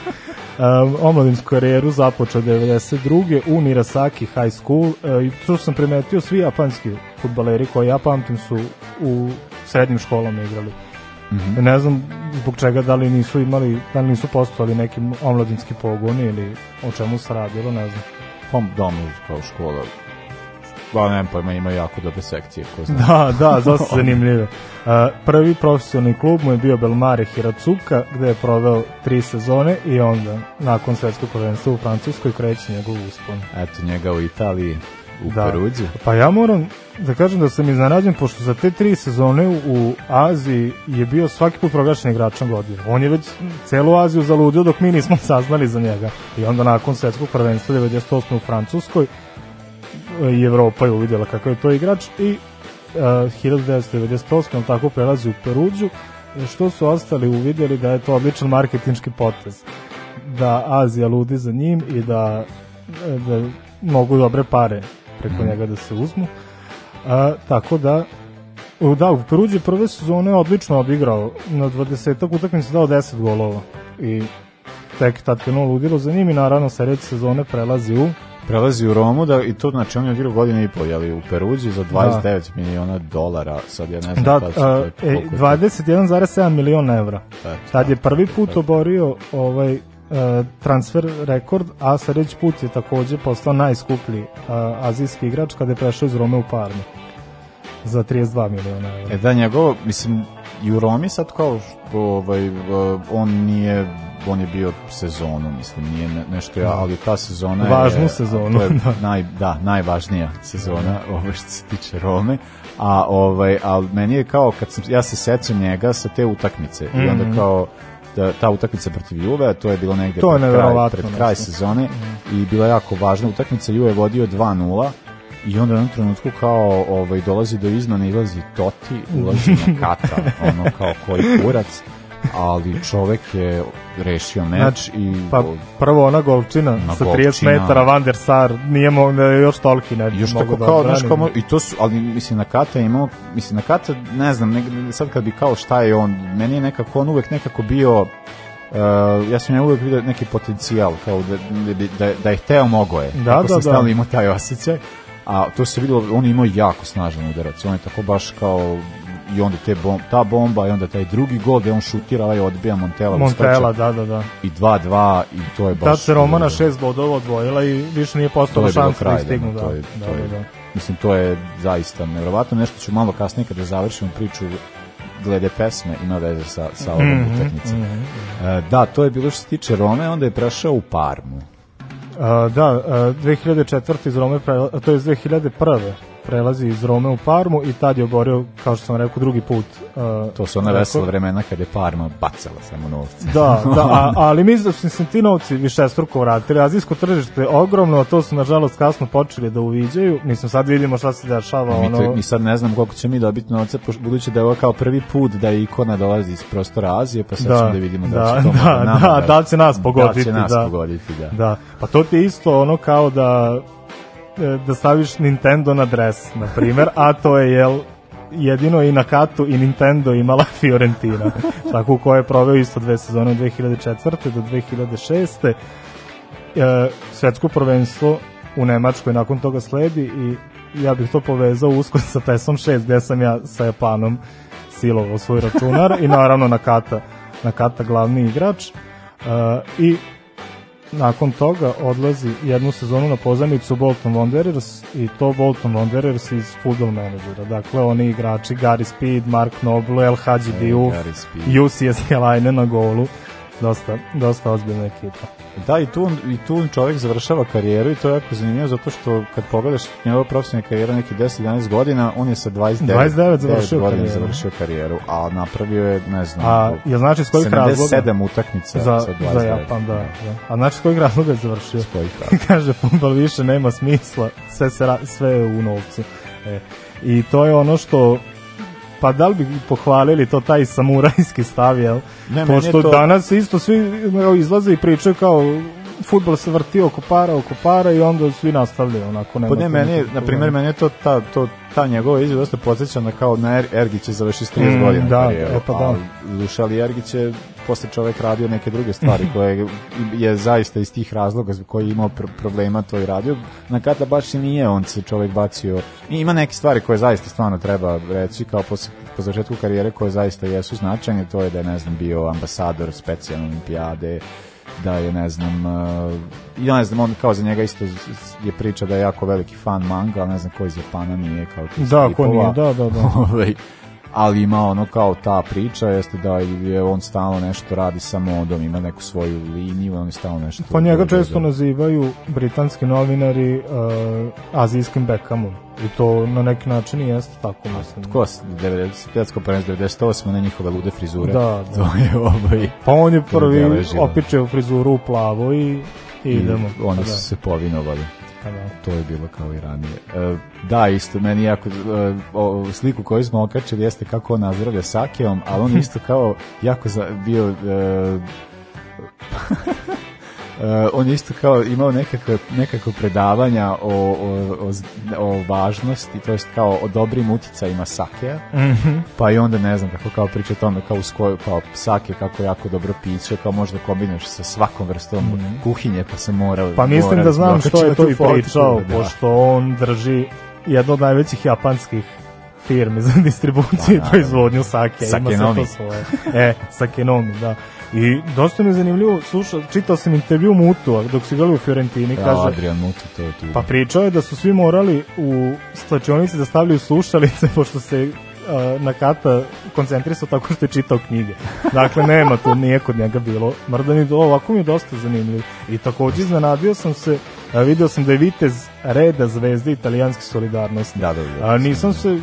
Um, omladinsku karijeru započeo 92. u Nirasaki High School e, i tu sam primetio svi japanski futbaleri koji ja pamtim su u srednjim školama igrali. Mhm. Ne znam zbog čega, da li nisu imali, da li nisu postojali neki omladinski pogoni ili o čemu se radilo, ne znam. Pom domu kao škola. Ba, nemam pojma, ima jako dobre sekcije. Ko zna. Da, da, dosta zanimljivo. Uh, prvi profesionalni klub mu je bio Belmare Hiratsuka, gde je proveo tri sezone i onda, nakon svetskog prvenstva u Francuskoj, kreće njegov uspon. Eto, njega u Italiji, u Da. Peruđi. Pa ja moram da kažem da sam iznenađen, pošto za te tri sezone u Aziji je bio svaki put proglašen igračom godine. On je već celu Aziju zaludio dok mi nismo saznali za njega. I onda nakon svetskog prvenstva 98. u Francuskoj i Evropa je uvidjela kakav je to igrač i uh, 1998. on tako prelazi u Peruđu što su ostali uvidjeli da je to odličan marketinški potez da Azija ludi za njim i da, da mogu dobre pare preko njega da se uzmu. A, tako da da, u Peruđi prve sezone je odlično odigrao. Na 20 utakmica dao 10 golova. I tek tad krenuo ludilo za njim i naravno sledeće sezone prelazi u Prelazi u Romu da, i to znači on je odigrao godinu i po, jeli, u Peruđi za 29 miliona dolara, sad ja ne znam Da, a, e, koliko je to. 21,7 miliona evra. Eto, Tad je da, prvi put oborio ovaj transfer rekord, a sledeći put je takođe postao najskuplji a, azijski igrač kada je prešao iz Rome u Parmu za 32 miliona evra. E da, njegovo, mislim, i u Romi sad kao što, ovaj, v- on nije on je bio sezonu, mislim, nije ne- nešto ja, Da. ali ta sezona Važnu je, sezonu, to je da. naj, da, najvažnija sezona, ovaj, što se tiče Rome, a ovaj, al meni je kao, kad sam, ja se sećam njega sa te utakmice, i onda Mhm. kao, da, ta utakmica protiv Juve, to je bilo negde To pred kraj, pred kraj sezone i bila jako važna utakmica, Juve je vodio 2:0 i onda jednom trenutku kao ovaj dolazi do izmane, izlazi Toti, ulazi na kata, ono kao koji kurac, ali čovek je rešio meč Znači, i Pa prvo ona golčina Na sa 30 golčina. metara Van der Sar, nije mo, još toliki ne još tako da kao, znaš, kao, i to su, ali mislim na Kata imao, mislim na Kata, ne znam, ne, sad kad bi kao šta je on, meni je nekako, on uvek nekako bio, uh, ja sam ja uvek vidio neki potencijal, kao da, da, da, da je hteo mogo je. Da, Tako da, sam da. stalno imao taj osjećaj. A to se videlo, on je imao jako snažan udarac, on je tako baš kao i onda te bom, ta bomba i onda taj drugi gol gde on šutira, ovaj odbija Montela, Montela, da, da, da. i 2-2 i to je baš... Tad se Roma na šest bodova odvojila i više nije postala šansa da kraj, stignu. da, Da, to je, da, to je, da, da. mislim, to je zaista nevjerovatno, nešto ću malo kasnije kada završimo priču glede pesme, ima veze sa, sa ovom Mhm, utakmicom. mhm. E, da, to je bilo što se tiče Rome, onda je prešao u Parmu. A, da, a, 2004. iz Rome, to je 2001. prelazi iz Rome u Parmu i tad je oborio, kao što sam rekao, drugi put. a, To su ona vesela vremena kada je Parma bacala samo novce. Da, da, a, ali mislim da su se ti novci više struko vratili. Azijsko tržište je ogromno, a to su nažalost kasno počeli da uviđaju. Mislim, sad vidimo šta se dešava. mi, ono, mi sad ne znam koliko će mi dobiti novca, budući da je ovo kao prvi put da je ikona dolazi iz prostora Azije, pa sad Da, ćemo da vidimo da, da, će to da, nama da, da li će nas pogoditi, Da će nas da. pogoditi, da. Da, pa to ti je isto ono kao da da staviš Nintendo na dres, na primer, a to je jel jedino i na katu i Nintendo imala Fiorentina, tako u kojoj je proveo isto dve sezone od 2004. do 2006. E, svetsko prvenstvo u Nemačkoj nakon toga sledi i ja bih to povezao usko sa PESom 6 gde sam ja sa Japanom silovao svoj računar i naravno na kata, na kata glavni igrač. I nakon toga odlazi jednu sezonu na pozajmicu Bolton Wanderers i to Bolton Wanderers iz Football Managera. Dakle, oni igrači Gary Speed, Mark Noble, El Hadji Diouf. UCS Helajne na golu. Dosta, dosta ozbiljna ekipa. Da, i tu, i tu čovjek završava karijeru i to je jako zanimljivo zato što kad pogledaš njegova profesionalna karijera neki 10-11 godina, on je sa 29, 29 završio godina karijeru. završio karijeru, a napravio je, ne znam, A je znači s kojih razloga? 77 utakmica za, sa 29. za Japan, da, da. A znači s kojih razloga je završio? S kojih razloga? Kaže, futbol više nema smisla, sve, se, sve je u novcu. E. I to je ono što pa da li bi pohvalili to taj samurajski stav, jel? Ne, Pošto to- danas isto svi izlaze i pričaju kao futbol se vrti oko para, oko para i onda svi nastavljaju onako. nema Pa ne, meni na primjer, meni je to ta, to, ta njegova izjava dosta podsjeća na kao na er, Ergić je završio s 30 Mm, godina da, e, pa da. duša, ali Ergić je posle čovek radio neke druge stvari koje je zaista iz tih razloga koji je imao pr problema to i radio. Na Kata baš i nije on se čovek bacio. I ima neke stvari koje zaista stvarno treba reći kao po, po završetku karijere koje zaista jesu značajne, to je da je ne znam bio ambasador specijalne olimpijade, da je ne znam uh, ja ne znam on kao za njega isto je priča da je jako veliki fan manga ali ne znam ko iz Japana nije kao tih Da, ko nije, da, da, da. Ali ima ono kao ta priča jeste da je on stalno nešto radi sa modom ima neku svoju liniju on je stalno nešto Pa njega često nazivaju britanski novinari uh, azijskim Beckhamom. I to na neki način i jeste tako, mislim. Ko, 90, svjetsko prvenstvo 98, ne njihove lude frizure. Da, da. To je ovaj... Pa on je prvi opičeo frizuru u plavo i, i I idemo. Oni Pa su da. se povinovali. To je bilo kao i ranije. E, da, isto, meni jako, e, sliku koju smo okačili jeste kako on nazdravlja sakeom, ali on isto kao jako bio... E, e, on je isto kao imao nekakve, nekakve predavanja o, o, o, o važnosti, to jest kao o dobrim uticajima sakeja, Mhm. pa i onda ne znam kako kao priča o tome kao, uz koju, kao sake, kako jako dobro piće, kao možda kombinuješ sa svakom vrstom kuhinje, pa se mora... Pa mislim mora da znam što je to i pričao, da. pošto on drži jednu od najvećih japanskih firmi za distribuciju Pa, i naravno. proizvodnju sake. Ima sve Sakenomi. to svoje. E, Sakenomi, da. I dosta mi je zanimljivo, slušao, čitao sam intervju Mutu, dok su igrali u Fiorentini, Ja, kaže, Adrian Mutu, to je tu. Pa pričao je da su svi morali u slačionici da stavljaju slušalice pošto se uh, na kata koncentrisao tako što je čitao knjige. Dakle, nema tu, nije kod njega bilo. Mrda mi do, ovako mi je dosta zanimljivo. I takođe iznenadio sam se, a, video sam da je Vitez reda zvezde italijanske solidarnosti. Da, da, da. A, nisam se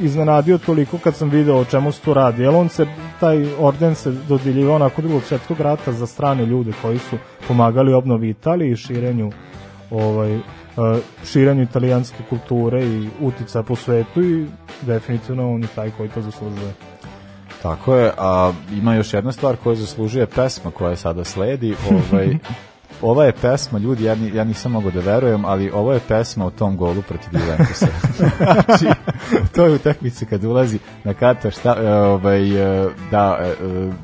iznenadio toliko kad sam video o čemu se tu radi. Jer on se, taj orden se dodjeljivao nakon drugog svjetskog rata za strane ljude koji su pomagali obnovi Italije i širenju ovaj, e, širenju italijanske kulture i utica po svetu i definitivno on je taj koji to zaslužuje. Tako je, a ima još jedna stvar koja zaslužuje pesma koja sada sledi. Ovaj, ova je pesma, ljudi, ja, ni, ja nisam mogao da verujem, ali ovo je pesma o tom golu protiv Juventusa. znači, to je utakmici kad ulazi na kata šta, e, ovaj, e, da, e,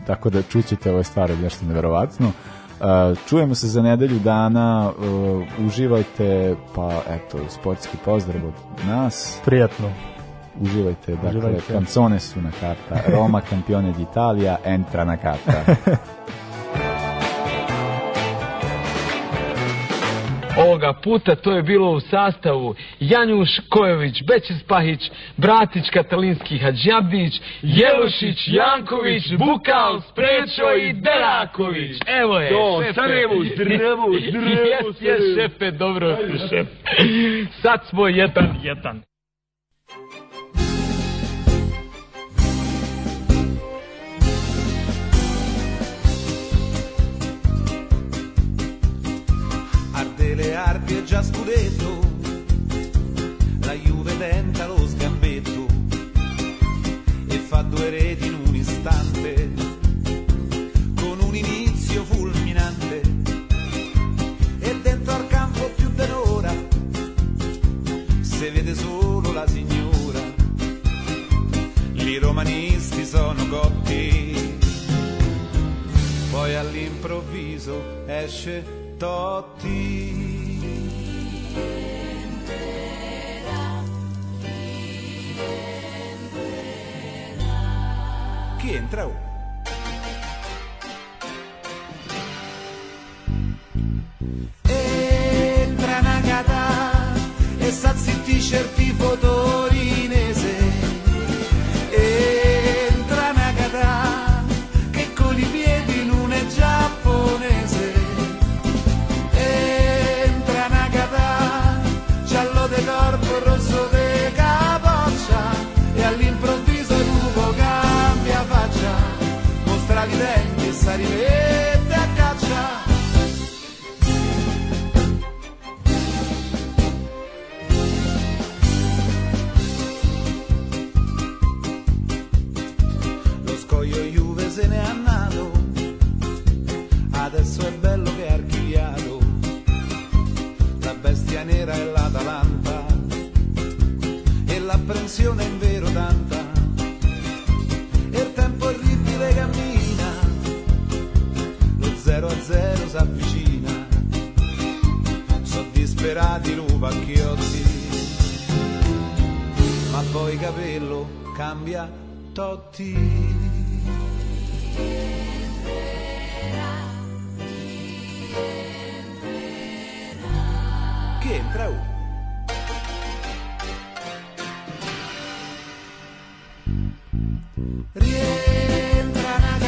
tako da čućete ove stvari nešto neverovatno. E, čujemo se za nedelju dana, e, uživajte, pa eto, sportski pozdrav od nas. Prijatno. Uživajte, dakle, Uživajte. canzone su na karta, Roma campione d'Italia, entra na karta. Ovoga puta to je bilo u sastavu Janjuš Kojović, Bećis Pahić, Bratić Katalinski Hadžabdić, Jelušić, Janković, Bukal, Sprečo i Deraković. Evo je, Jo, šefe. Sarajevo, Jes, jes, Sarajevo. šefe, dobro si, šef. Sad smo jedan, jedan. Arti e già scudetto, la Juve tenta lo sgambetto e fa due reti in un istante, con un inizio fulminante e dentro al campo più d'un'ora se vede solo la signora, i romanisti sono cotti, poi all'improvviso esce Totti. Chi entra? Oh. Entra Nagata e sazzittisce il tifo scoglio Juve se ne è andato. Adesso è bello che è archiviato. La bestia nera è l'Atalanta. E l'apprensione è in vero tanta. E il tempo orribile cammina. Lo 0 a 0 si avvicina sono disperati lupacchiotti ma poi capello cambia Totti che entra uh. Rientra una